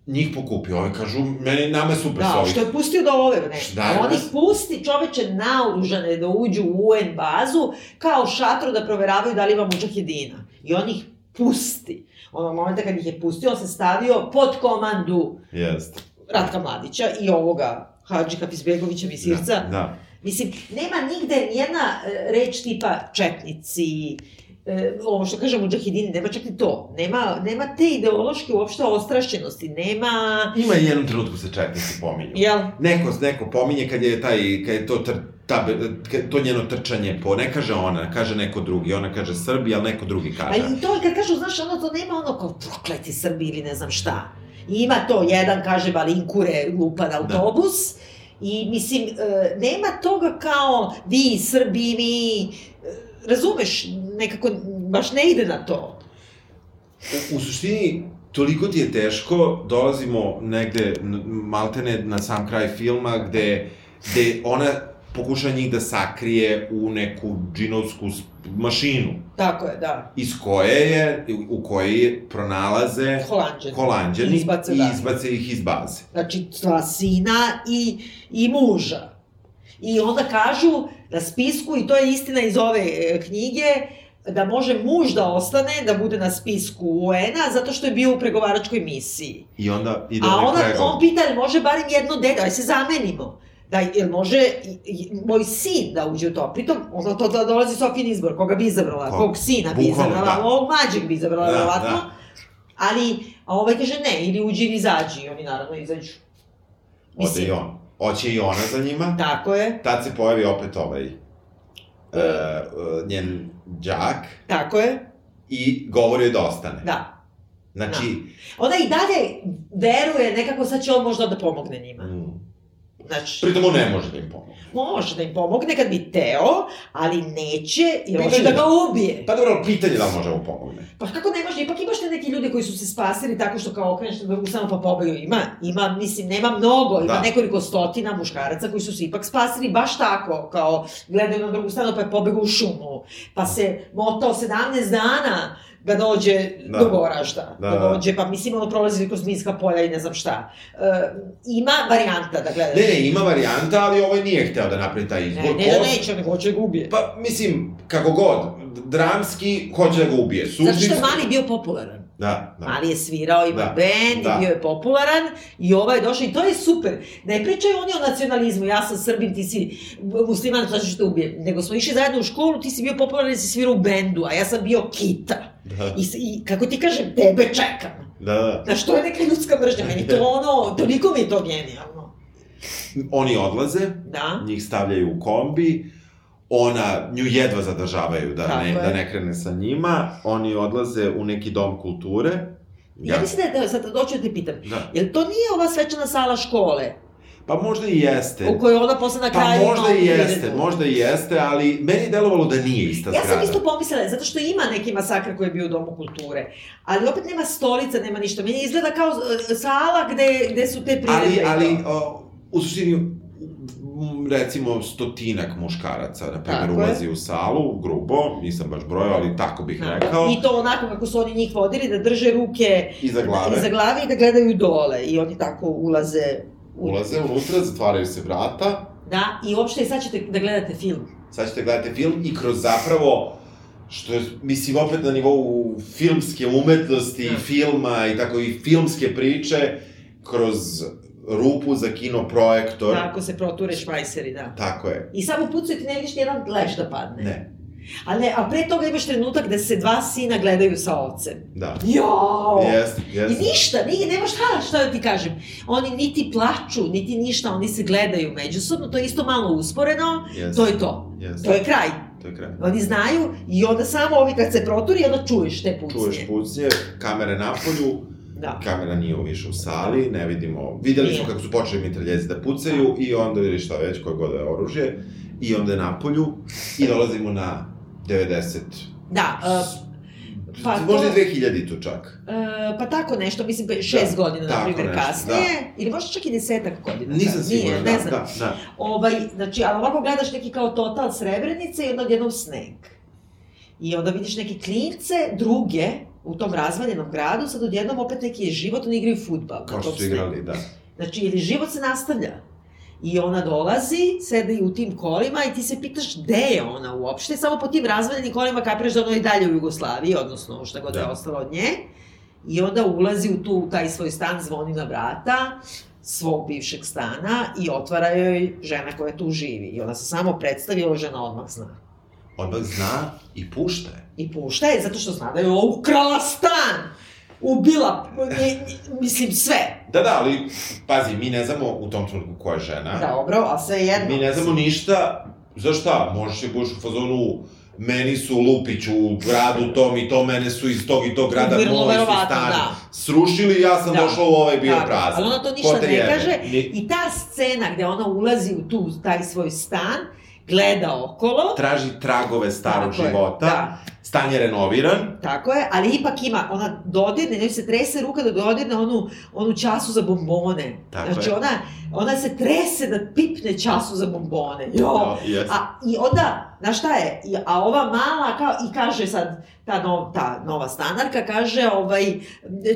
Speaker 4: Njih pokupio, ovi kažu, meni, nama je super
Speaker 3: Da,
Speaker 4: ovih.
Speaker 3: što je pustio da ove, ne.
Speaker 4: Da,
Speaker 3: on ih pusti čoveče naoružane da uđu u UN bazu, kao šatro da proveravaju da li ima muđahedina. I on ih pusti. Onog momenta kad ih je pustio, on se stavio pod komandu
Speaker 4: Jeste.
Speaker 3: Ratka Mladića i ovoga Hadži Hafizbegovića Visirca.
Speaker 4: Da, da.
Speaker 3: Mislim, nema nigde nijedna e, reč tipa četnici, e, ovo što kažemo džahidini, nema čak ni to. Nema, nema te ideološke uopšte ostrašćenosti, nema...
Speaker 4: Ima i jednom trenutku se četnici pominju.
Speaker 3: Jel?
Speaker 4: Neko, neko pominje kad je taj, kad je to, tr, ta, to njeno trčanje po, ne kaže ona, kaže neko drugi, ona kaže Srbi, ali neko drugi
Speaker 3: A
Speaker 4: kaže.
Speaker 3: i to je kad kažu, znaš, ono to nema ono kao prokleti Srbi ili ne znam šta. I ima to, jedan kaže balinkure lupa na autobus, I mislim, e, nema toga kao vi Srbi, e, razumeš, nekako baš ne ide na to.
Speaker 4: U, u suštini, toliko ti je teško, dolazimo negde, maltene na sam kraj filma, gde, gde ona pokušava njih da sakrije u neku džinovsku mašinu,
Speaker 3: Tako je, da.
Speaker 4: iz koje je, u kojoj pronalaze
Speaker 3: Holanđani.
Speaker 4: Holanđani
Speaker 3: Izbace,
Speaker 4: i izbace ih iz baze.
Speaker 3: Znači, sva sina i, i muža. I onda kažu na spisku, i to je istina iz ove e, knjige, da može muž da ostane, da bude na spisku UN-a, zato što je bio u pregovaračkoj misiji.
Speaker 4: I onda ide
Speaker 3: A ona,
Speaker 4: pregovor.
Speaker 3: on pita, jel može barem jedno dete, aj se zamenimo. Da, jel može i, i, moj sin da uđe u to? Pritom, onda to da dolazi Sofin izbor, koga bi izabrala,
Speaker 4: Ko-
Speaker 3: kog sina bi
Speaker 4: bukvalno,
Speaker 3: izabrala,
Speaker 4: da.
Speaker 3: ovog mlađeg bi izabrala,
Speaker 4: Da,
Speaker 3: verovatno.
Speaker 4: da.
Speaker 3: Ali, a ovaj kaže ne, ili uđi ili izađi, oni naravno izađu.
Speaker 4: Ode i on. Oće i ona za njima.
Speaker 3: Tako je,
Speaker 4: Tad se pojavi opet ovaj e, e, njen đak
Speaker 3: tako je,
Speaker 4: i govori joj da ostane.
Speaker 3: da.
Speaker 4: Znači,
Speaker 3: Ona i dalje veruje nekako sad će on možda da pomogne njima.
Speaker 4: mm,
Speaker 3: Znači,
Speaker 4: pritom on ne može da im pomogne.
Speaker 3: može da im pomogne kad bi teo, ali neće jer hoće
Speaker 4: Pitanje
Speaker 3: da ga
Speaker 4: da-
Speaker 3: ubije.
Speaker 4: Pa dobro, pitanje da li može da mu pomogne.
Speaker 3: Pa kako ne može, ipak imaš te neki ljudi koji su se spasili tako što kao okreneš na drugu stranu pa pobegaju. Ima, ima, mislim, nema mnogo, ima
Speaker 4: Da.
Speaker 3: nekoliko stotina muškaraca koji su se ipak spasili baš tako, kao gledaju na drugu stranu pa je pobegao u šumu, pa se motao 17 dana da dođe
Speaker 4: Da.
Speaker 3: do Goražda, da,
Speaker 4: Da,
Speaker 3: dođe, pa mislim ono prolazi kroz minska polja i ne znam šta. E, ima varijanta da gledaš.
Speaker 4: Ne, ne, ima varijanta, ali ovaj nije hteo da napravi taj izbor.
Speaker 3: ne, ne, da neće, nego hoće da ga ubije.
Speaker 4: Pa, mislim, kako god, dramski hoće da ga ubije.
Speaker 3: Zato što je
Speaker 4: Suštinski...
Speaker 3: Mali bio popularan.
Speaker 4: Da, da.
Speaker 3: Mali je svirao, ima
Speaker 4: Da,
Speaker 3: bend,
Speaker 4: da.
Speaker 3: i bio je popularan i ovaj je došao i to je super. Ne pričaju oni o nacionalizmu, ja sam Srbin, ti si musliman, sad ćeš te ubijem. Nego smo išli zajedno u školu, ti si bio popularan jer si svirao u bendu, a ja sam bio kita.
Speaker 4: Da,
Speaker 3: I, i kako ti kažem, tebe čekam.
Speaker 4: da, da.
Speaker 3: Znaš, to je neka ljudska mržnja, meni to ono, toliko mi je to genijalno.
Speaker 4: Oni odlaze,
Speaker 3: Da,
Speaker 4: njih stavljaju u kombi, ona, nju jedva zadržavaju da
Speaker 3: Tako
Speaker 4: ne,
Speaker 3: je.
Speaker 4: da ne krene sa njima, oni odlaze u neki dom kulture.
Speaker 3: ja, mislim da da, sad doću da te pitam,
Speaker 4: Da.
Speaker 3: jel to nije ova svečana sala škole,
Speaker 4: Pa možda i jeste.
Speaker 3: u kojoj ona posle na
Speaker 4: Pa
Speaker 3: kraju ima
Speaker 4: možda i jeste, možda i jeste, ali meni je delovalo da nije ista
Speaker 3: Ja
Speaker 4: zgrada.
Speaker 3: sam isto pomislila, zato što ima neki masakr koji je bio u Domu kulture, ali opet nema stolica, nema ništa. Meni izgleda kao e, sala gde, gde su te
Speaker 4: Ali,
Speaker 3: priredbe.
Speaker 4: ali,
Speaker 3: to.
Speaker 4: o, u suštini, recimo stotinak muškaraca, na primjer,
Speaker 3: Tako je.
Speaker 4: ulazi u salu, grubo, nisam baš brojao, ali tako bih rekao,
Speaker 3: I to onako kako su oni njih vodili, da drže ruke
Speaker 4: iza glave.
Speaker 3: iza glave i da gledaju dole. I oni tako ulaze. u-
Speaker 4: Ulaze unutra, zatvaraju se vrata,
Speaker 3: Da, i uopšte sad ćete da gledate film.
Speaker 4: sad ćete gledati film i kroz zapravo što je, mislim, opet na nivou filmske umetnosti,
Speaker 3: Da.
Speaker 4: filma i tako i filmske priče, kroz rupu za kino projektor.
Speaker 3: Tako se proture švajseri, da.
Speaker 4: Tako je.
Speaker 3: I samo pucaju ti ne vidiš nijedan leš da padne.
Speaker 4: Ne,
Speaker 3: Ali ne, a pre toga imaš trenutak gde se dva sina gledaju sa ocem.
Speaker 4: da.
Speaker 3: Jao!
Speaker 4: Jeste,
Speaker 3: I
Speaker 4: jeste.
Speaker 3: ništa, nije, nema šta, šta da ti kažem. Oni niti plaču, niti ništa, oni se gledaju međusobno, to je isto malo usporeno,
Speaker 4: Jeste.
Speaker 3: to je to.
Speaker 4: Jeste.
Speaker 3: To je kraj.
Speaker 4: To je kraj.
Speaker 3: Oni znaju i onda samo ovi kad se proturi, onda čuješ te pucnje.
Speaker 4: Čuješ pucnje, kamere napolju,
Speaker 3: Da.
Speaker 4: kamera nije više u sali, ne vidimo, videli smo kako su počeli mitraljezi da pucaju i onda vidiš šta već, koje god da je oružje, i onda je napolju i dolazimo na 90,
Speaker 3: Da, Pa
Speaker 4: pa možda
Speaker 3: to-
Speaker 4: i 2000 tu čak.
Speaker 3: e, pa tako nešto, mislim, šest
Speaker 4: Da,
Speaker 3: godina, na primjer,
Speaker 4: nešto,
Speaker 3: kasnije, ili možda čak i desetak godina.
Speaker 4: Nisam siguran,
Speaker 3: nije, ne
Speaker 4: da,
Speaker 3: znam.
Speaker 4: da, da.
Speaker 3: Ovaj, znači, ali ovako gledaš neki kao total srebrenice i onda odjednom sneg. I onda vidiš neke klince, druge, u tom razvaljenom gradu, sad odjednom opet neki je život, oni igraju futbal.
Speaker 4: Kao što su igrali, da.
Speaker 3: Znači, ili život se nastavlja. I ona dolazi, sede u tim kolima i ti se pitaš gde je ona uopšte, samo po tim razvaljenim kolima kapiraš da ona je i dalje u Jugoslaviji, odnosno šta god da. je
Speaker 4: Da.
Speaker 3: ostalo od nje. I onda ulazi u tu, u taj svoj stan, zvoni na vrata svog bivšeg stana i otvara joj žena koja tu živi. I ona se samo predstavi, ova žena odmah zna.
Speaker 4: Odmah zna i pušta je.
Speaker 3: I pušta je zato što zna da je ovo ukrala stan. Ubila, nje- nje- mislim, sve.
Speaker 4: Da, da, ali, pazi, mi ne znamo u tom trenutku koja je žena.
Speaker 3: Dobro, a sve jedno.
Speaker 4: Mi ne znamo ništa, za šta? Možeš i budeš u fazonu, meni su Lupić u gradu tom i to, mene su iz tog i tog grada,
Speaker 3: Vrlo
Speaker 4: moj su stan
Speaker 3: da.
Speaker 4: srušili, ja sam
Speaker 3: Da.
Speaker 4: došla u ovaj bio
Speaker 3: Tako,
Speaker 4: prazan.
Speaker 3: Ali ona to ništa ne
Speaker 4: jebe?
Speaker 3: kaže
Speaker 4: Ni-
Speaker 3: i ta scena gde ona ulazi u tu, taj svoj stan, gleda okolo,
Speaker 4: Traži tragove starog
Speaker 3: Tako je,
Speaker 4: života.
Speaker 3: da.
Speaker 4: Stan je renoviran.
Speaker 3: Tako je, ali ipak ima, ona dodirne, njoj se trese ruka da dodirne onu, onu času za bombone.
Speaker 4: Tako
Speaker 3: znači
Speaker 4: je.
Speaker 3: ona, ona se trese da pipne času za bombone. Jo.
Speaker 4: Da, jest.
Speaker 3: A, I onda, znaš šta je, a ova mala, kao, i kaže sad, ta, nov, ta nova stanarka kaže, ovaj,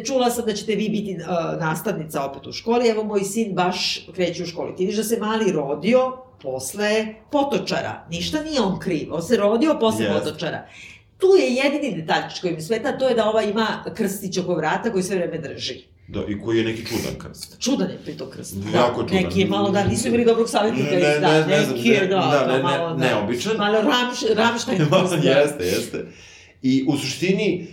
Speaker 3: čula sam da ćete vi biti uh, nastavnica opet u školi, evo moj sin baš kreće u školi. Ti vidiš da se mali rodio posle potočara. Ništa nije on kriv, on se rodio posle
Speaker 4: Jest.
Speaker 3: potočara. Tu je jedini detaljčić koji mi smeta, to je da ova ima krstić oko vrata koji sve vreme drži.
Speaker 4: Da, i koji je neki čudan krst.
Speaker 3: Čudan je pri to krst.
Speaker 4: Jako čudan.
Speaker 3: Neki je malo, da, nisu imali dobrog savjetnika.
Speaker 4: Ne, ne,
Speaker 3: da,
Speaker 4: ne, ne
Speaker 3: neki je,
Speaker 4: ne,
Speaker 3: da,
Speaker 4: da, ne, ne,
Speaker 3: malo, da.
Speaker 4: neobičan.
Speaker 3: Malo Ramš, Ramštajn [laughs] krst, da.
Speaker 4: jeste, jeste. I u suštini,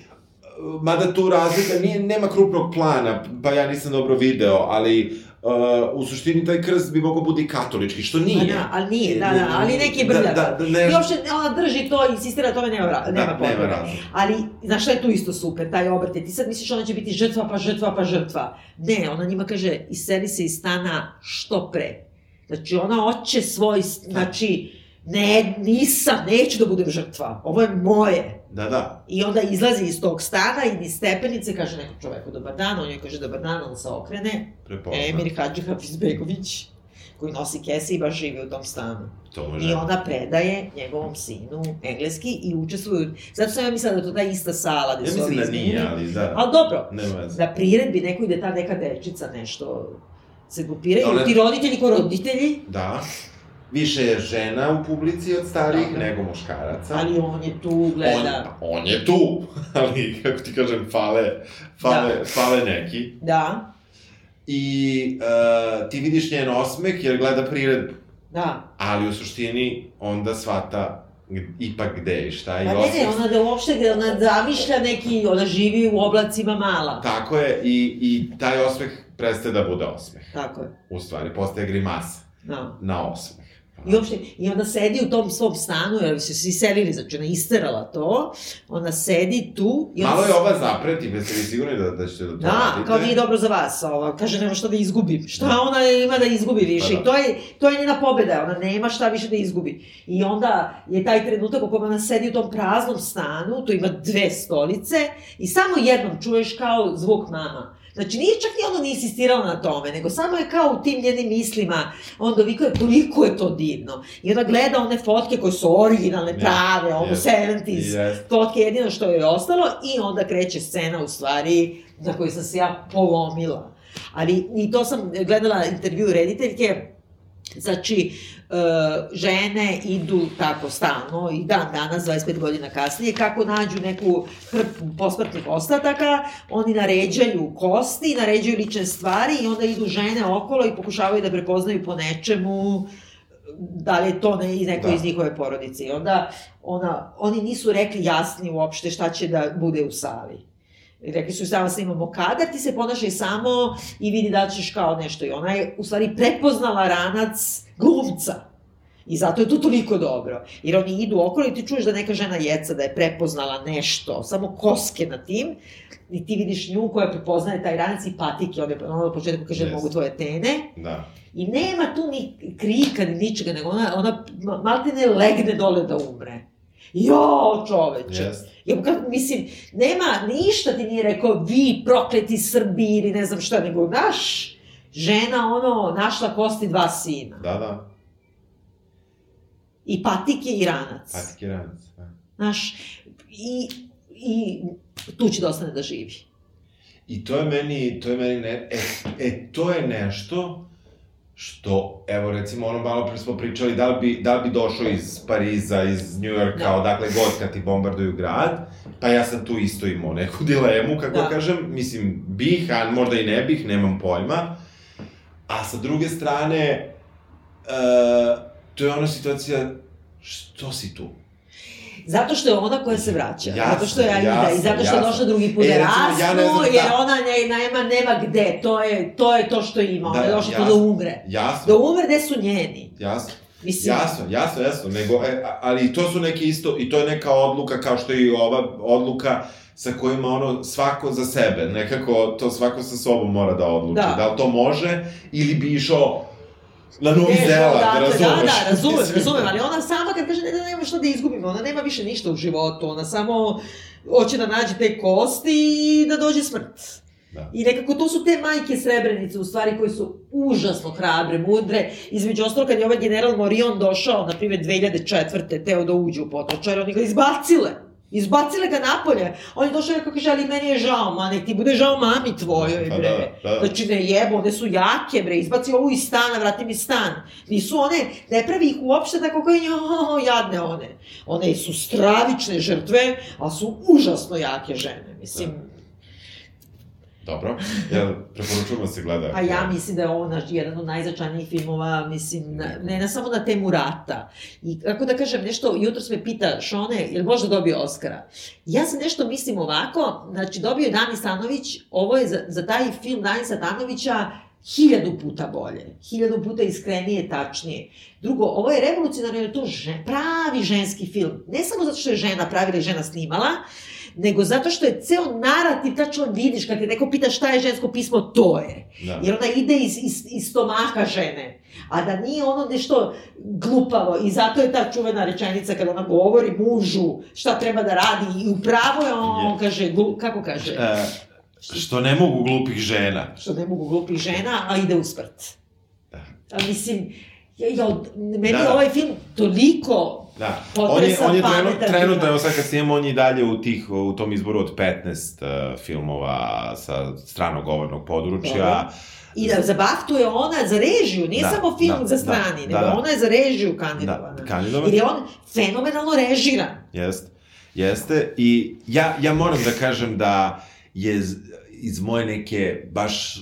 Speaker 4: mada tu razlika nije, nema krupnog plana, pa ja nisam dobro video, ali uh, u suštini taj krst bi mogao biti katolički, što nije.
Speaker 3: Pa da, ali nije, da, da, ali neki je brljav.
Speaker 4: Da, da, da, ne,
Speaker 3: I uopšte ona drži to insistira tome, nema,
Speaker 4: da,
Speaker 3: nema
Speaker 4: nema
Speaker 3: potrebe.
Speaker 4: razloga.
Speaker 3: Ali, znaš šta je tu isto super, taj obrte, ti sad misliš ona će biti žrtva, pa žrtva, pa žrtva. Ne, ona njima kaže, iseli se iz stana što pre. Znači, ona hoće svoj, s- znači, ne, nisam, neću da budem žrtva, ovo je moje.
Speaker 4: Da, da.
Speaker 3: I onda izlazi iz tog stana i iz stepenice, kaže nekom čoveku dobar dan, on joj kaže dobar dan, on se okrene,
Speaker 4: Prepoznam.
Speaker 3: Emir Hadži Hafizbegović, koji nosi kese i baš živi u tom stanu.
Speaker 4: To
Speaker 3: I
Speaker 4: može.
Speaker 3: ona predaje njegovom sinu engleski i učestvuju, zato sam ja mislila da to ta ista sala gde
Speaker 4: Ja
Speaker 3: su ovi
Speaker 4: mislim da nije, ali da.
Speaker 3: Ali dobro,
Speaker 4: Nema
Speaker 3: na priredbi neko ide ta neka dečica nešto se grupiraju,
Speaker 4: Ona-
Speaker 3: ti roditelji ko roditelji,
Speaker 4: Da. Više je žena u publici od starijih
Speaker 3: Dobro.
Speaker 4: nego muškaraca.
Speaker 3: ali on je tu, gleda.
Speaker 4: On, on je tu, [laughs] ali, kako ti kažem, fale, fale,
Speaker 3: Da.
Speaker 4: fale neki.
Speaker 3: Da,
Speaker 4: I uh, ti vidiš njen osmeh jer gleda priredbu.
Speaker 3: da.
Speaker 4: Ali u suštini onda shvata g- ipak gde i šta je.
Speaker 3: Pa
Speaker 4: i
Speaker 3: ne, ne, ona da uopšte, ona zamišlja neki, ona živi u oblacima mala.
Speaker 4: Tako je, i, i taj osmeh prestaje da bude osmeh.
Speaker 3: Tako je,
Speaker 4: U stvari, postaje grimasa
Speaker 3: da.
Speaker 4: na osmeh.
Speaker 3: I uopšte, i onda sedi u tom svom stanu, jer su se iselili, znači ona isterala to, ona sedi tu i ona...
Speaker 4: Malo je ova zapreti, jeste li sigurni da, da ćete da to
Speaker 3: Da,
Speaker 4: radite?
Speaker 3: kao nije dobro za vas, ova, kaže nema šta da izgubim. Šta ona ima da izgubi više?
Speaker 4: Pa da.
Speaker 3: I to je, to je njena pobeda, ona nema šta više da izgubi. I onda je taj trenutak u kome ona sedi u tom praznom stanu, tu ima dve stolice i samo jednom čuješ kao zvuk mama. Znači, nije čak ni ono ni insistirala na tome, nego samo je kao u tim njenim mislima, on dovikuje, koliko je to divno. I ona gleda one fotke koje su originalne, prave, ono. 70s,
Speaker 4: Jest.
Speaker 3: fotke jedino što je ostalo i onda kreće scena u stvari na kojoj sam se ja polomila. Ali i to sam gledala intervju rediteljke, Znači, žene idu tako stalno i dan danas, 25 godina kasnije, kako nađu neku hrpu posmrtnih ostataka, oni naređaju kosti, naređaju lične stvari i onda idu žene okolo i pokušavaju da prepoznaju po nečemu da li je to ne, iz neko
Speaker 4: Da.
Speaker 3: iz njihove porodice. I onda ona, oni nisu rekli jasni uopšte šta će da bude u sali. Rekli su samo snimamo kadar, ti se ponašaj samo i vidi da ćeš kao nešto. I ona je u stvari prepoznala ranac glumca. I zato je to toliko dobro. Jer oni idu okolo i ti čuješ da neka žena jeca da je prepoznala nešto, samo koske na tim, i ti vidiš nju koja prepoznaje taj ranac i patike, onda ona na početku kaže
Speaker 4: Yes.
Speaker 3: mogu tvoje tene,
Speaker 4: Da.
Speaker 3: I nema tu ni krika, ni ničega, nego ona, ona ma- malte ne legne dole da umre. Jo, čoveče.
Speaker 4: Jest.
Speaker 3: Ja, kako, mislim, nema, ništa ti nije rekao, vi prokleti Srbi ili ne znam šta, nego naš, žena, ono, našla kosti dva sina.
Speaker 4: Da, da.
Speaker 3: I patike i ranac.
Speaker 4: Patike ranac. Da.
Speaker 3: Znaš, i, i tu će da ostane da živi.
Speaker 4: I to je meni, to je meni ne, e, e, to je nešto što, evo recimo ono malo pre smo pričali, da li bi, da li bi došao iz Pariza, iz Njujorka,
Speaker 3: Da.
Speaker 4: odakle god kad ti bombarduju grad, pa ja sam tu isto imao neku [laughs] dilemu, kako
Speaker 3: Da.
Speaker 4: kažem, mislim, bih, a možda i ne bih, nemam pojma, a sa druge strane, uh, to je ona situacija, što si tu?
Speaker 3: Zato što je ona koja se vraća.
Speaker 4: Jasno,
Speaker 3: zato što je Aida
Speaker 4: jasno,
Speaker 3: i zato što je
Speaker 4: jasno.
Speaker 3: došla drugi put
Speaker 4: E,
Speaker 3: da
Speaker 4: recimo, ja ne znam
Speaker 3: jer
Speaker 4: da-
Speaker 3: ona ne, nema, nema gde. To je, to je to što ima. Ona
Speaker 4: Da,
Speaker 3: je došla tu
Speaker 4: jasno.
Speaker 3: da umre.
Speaker 4: Jasno,
Speaker 3: Da umre gde su njeni.
Speaker 4: jasno.
Speaker 3: Mislim,
Speaker 4: Jasno, jasno, jasno, nego, e, ali to su neke isto, i to je neka odluka kao što je i ova odluka sa kojima ono svako za sebe, nekako to svako sa sobom mora da odluči.
Speaker 3: Da.
Speaker 4: Da li to može ili bi išao Na Novi
Speaker 3: Beže
Speaker 4: Zeland,
Speaker 3: odatle,
Speaker 4: razumeš?
Speaker 3: Da, da, razumem, razumem, ali ona sama kad kaže ne, ne, nema šta da izgubimo, ona nema više ništa u životu, ona samo hoće da nađe te kosti i da dođe smrt.
Speaker 4: Da.
Speaker 3: I nekako to su te majke srebrenice, u stvari, koje su užasno hrabre, mudre. Između ostalo, kad je ovaj general Morion došao, na primjer, 2004. teo da uđe u potočar, oni ga izbacile. Izbacile ga napolje. On je došao i rekao, kaže, ali meni je žao, ma nek ti bude žao mami tvojoj,
Speaker 4: Pa
Speaker 3: bre.
Speaker 4: da, da.
Speaker 3: Znači, ne jebo, one su jake, bre, izbaci ovu iz stana, vrati mi stan. Nisu one, ne pravi ih uopšte tako kao, jo, jadne one. One su stravične žrtve, ali su užasno jake žene, mislim.
Speaker 4: Dobro, jel, preporučujemo se gleda.
Speaker 3: Pa ja mislim da je ovo naš, jedan od najzačajnijih filmova, mislim, na, ne na samo na temu rata. I kako da kažem, nešto, jutro me pita Šone, jel možda dobio Oscara? Ja se nešto mislim ovako, znači dobio je Dani Stanović, ovo je za, za taj film Dani Stanovića hiljadu puta bolje, hiljadu puta iskrenije, tačnije. Drugo, ovo je revolucionarno jer je to žen, pravi ženski film. Ne samo zato što je žena pravila i žena snimala, nego zato što je ceo narativ, tačno vidiš, kad te neko pita šta je žensko pismo, to je.
Speaker 4: Da.
Speaker 3: Jer ona ide iz, iz, iz stomaha žene. A da nije ono nešto glupavo. I zato je ta čuvena rečenica kada ona govori mužu šta treba da radi. I upravo je on, on kaže, glu, kako kaže?
Speaker 4: E, što ne mogu glupih žena.
Speaker 3: Što ne mogu glupih žena, a ide u smrt.
Speaker 4: Da.
Speaker 3: A mislim, ja, ja, meni
Speaker 4: Da, da.
Speaker 3: ovaj film toliko
Speaker 4: Da. On je, on je trenutno,
Speaker 3: film.
Speaker 4: evo sad kad snimamo, on je dalje u, tih, u tom izboru od 15 uh, filmova sa stranog govornog područja.
Speaker 3: Dobro. I da za Baftu je ona za režiju, nije
Speaker 4: Da,
Speaker 3: samo film
Speaker 4: da,
Speaker 3: za
Speaker 4: da,
Speaker 3: strani,
Speaker 4: da,
Speaker 3: nego
Speaker 4: da.
Speaker 3: ona je za režiju kandidovana.
Speaker 4: Da, kandidovan.
Speaker 3: Jer je on fenomenalno režiran.
Speaker 4: Jest, jeste. I ja, ja moram da kažem da je iz moje neke baš eh,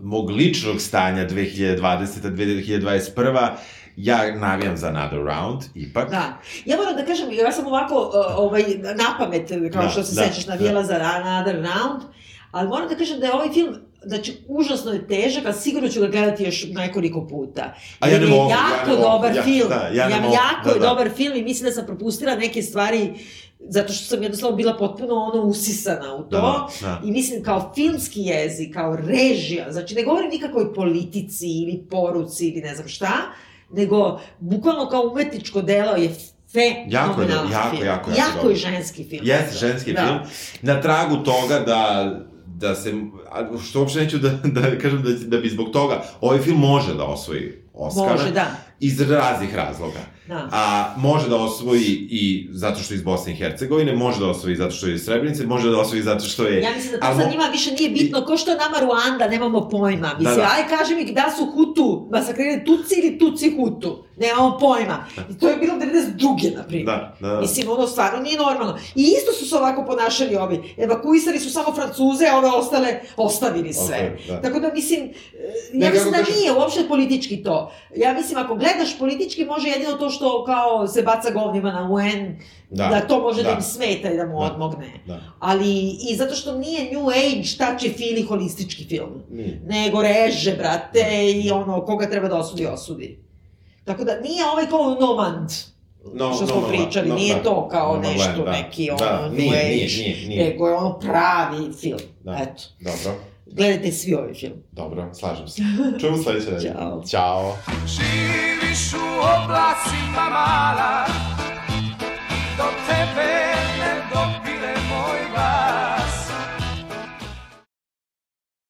Speaker 4: mog ličnog stanja 2020-2021 ja navijam za Another Round, ipak.
Speaker 3: Da. Ja moram da kažem, ja sam ovako, uh, ovaj, na pamet, kao
Speaker 4: Da,
Speaker 3: što se
Speaker 4: da,
Speaker 3: sećaš, navijela za Another Round, ali moram da kažem da je ovaj film Znači, užasno je težak, a sigurno ću ga gledati još nekoliko puta.
Speaker 4: A ja ne mogu, ja
Speaker 3: jako
Speaker 4: ne mogu,
Speaker 3: dobar
Speaker 4: ja-
Speaker 3: film.
Speaker 4: da, ja ne mogu,
Speaker 3: jako
Speaker 4: da,
Speaker 3: je
Speaker 4: da.
Speaker 3: dobar film i mislim da sam propustila neke stvari zato što sam jednostavno bila potpuno ono usisana u to.
Speaker 4: Da, da.
Speaker 3: I mislim kao filmski jezik, kao režija, znači ne govorim nikakvoj politici ili poruci ili ne znam šta, nego bukvalno kao umetničko delo je
Speaker 4: Jako je, jako, jako, jako
Speaker 3: jako je ženski film.
Speaker 4: Jeste ženski
Speaker 3: Da.
Speaker 4: film. Na tragu toga da da se, što uopšte neću da, da kažem da, da bi zbog toga, ovaj film može da osvoji Oscara.
Speaker 3: Može, da.
Speaker 4: Iz raznih razloga.
Speaker 3: Da.
Speaker 4: A može da osvoji i zato što je iz Bosne i Hercegovine, može da osvoji zato što je iz Srebrenice, može da osvoji zato što je...
Speaker 3: Ja mislim da to sad njima više nije bitno, ko što je nama Ruanda, nemamo pojma. Mislim,
Speaker 4: Da, da.
Speaker 3: aj kaži mi da su Hutu, masakrirali Tuci ili Tuci Hutu. Nemamo pojma. I to je bilo 92. na primjer.
Speaker 4: Da, da, da.
Speaker 3: Mislim, ono stvarno nije normalno. I isto su se ovako ponašali ovi. Evakuisali su samo Francuze, a ove ostale ostavili sve.
Speaker 4: Ostavili, da.
Speaker 3: Tako da, mislim,
Speaker 4: Ne,
Speaker 3: ja mislim da nije uopšte politički to. Ja mislim, ako gledaš politički, može jedino to što kao se baca govnima na UN, da,
Speaker 4: Da,
Speaker 3: to može da,
Speaker 4: da.
Speaker 3: im smeta i da mu
Speaker 4: Da.
Speaker 3: odmogne.
Speaker 4: Da.
Speaker 3: Ali, i zato što nije New Age, tači fili holistički film.
Speaker 4: Nije.
Speaker 3: Nego reže, brate, i ono, koga treba da osudi, osudi. Tako da, nije ovaj kao Nomad,
Speaker 4: No,
Speaker 3: što smo
Speaker 4: no,
Speaker 3: pričali,
Speaker 4: no,
Speaker 3: nije
Speaker 4: da.
Speaker 3: to kao
Speaker 4: No, no,
Speaker 3: nešto,
Speaker 4: da.
Speaker 3: neki ono,
Speaker 4: Da,
Speaker 3: New
Speaker 4: nije,
Speaker 3: Age,
Speaker 4: nije, nije, nije.
Speaker 3: nego je ono pravi film.
Speaker 4: Da.
Speaker 3: Eto,
Speaker 4: Dobro,
Speaker 3: gledajte svi ovaj film.
Speaker 4: Dobro, slažem se. Čujemo sledeće.
Speaker 3: Ćao.
Speaker 4: Ćao.
Speaker 7: Živiš u oblacima mala,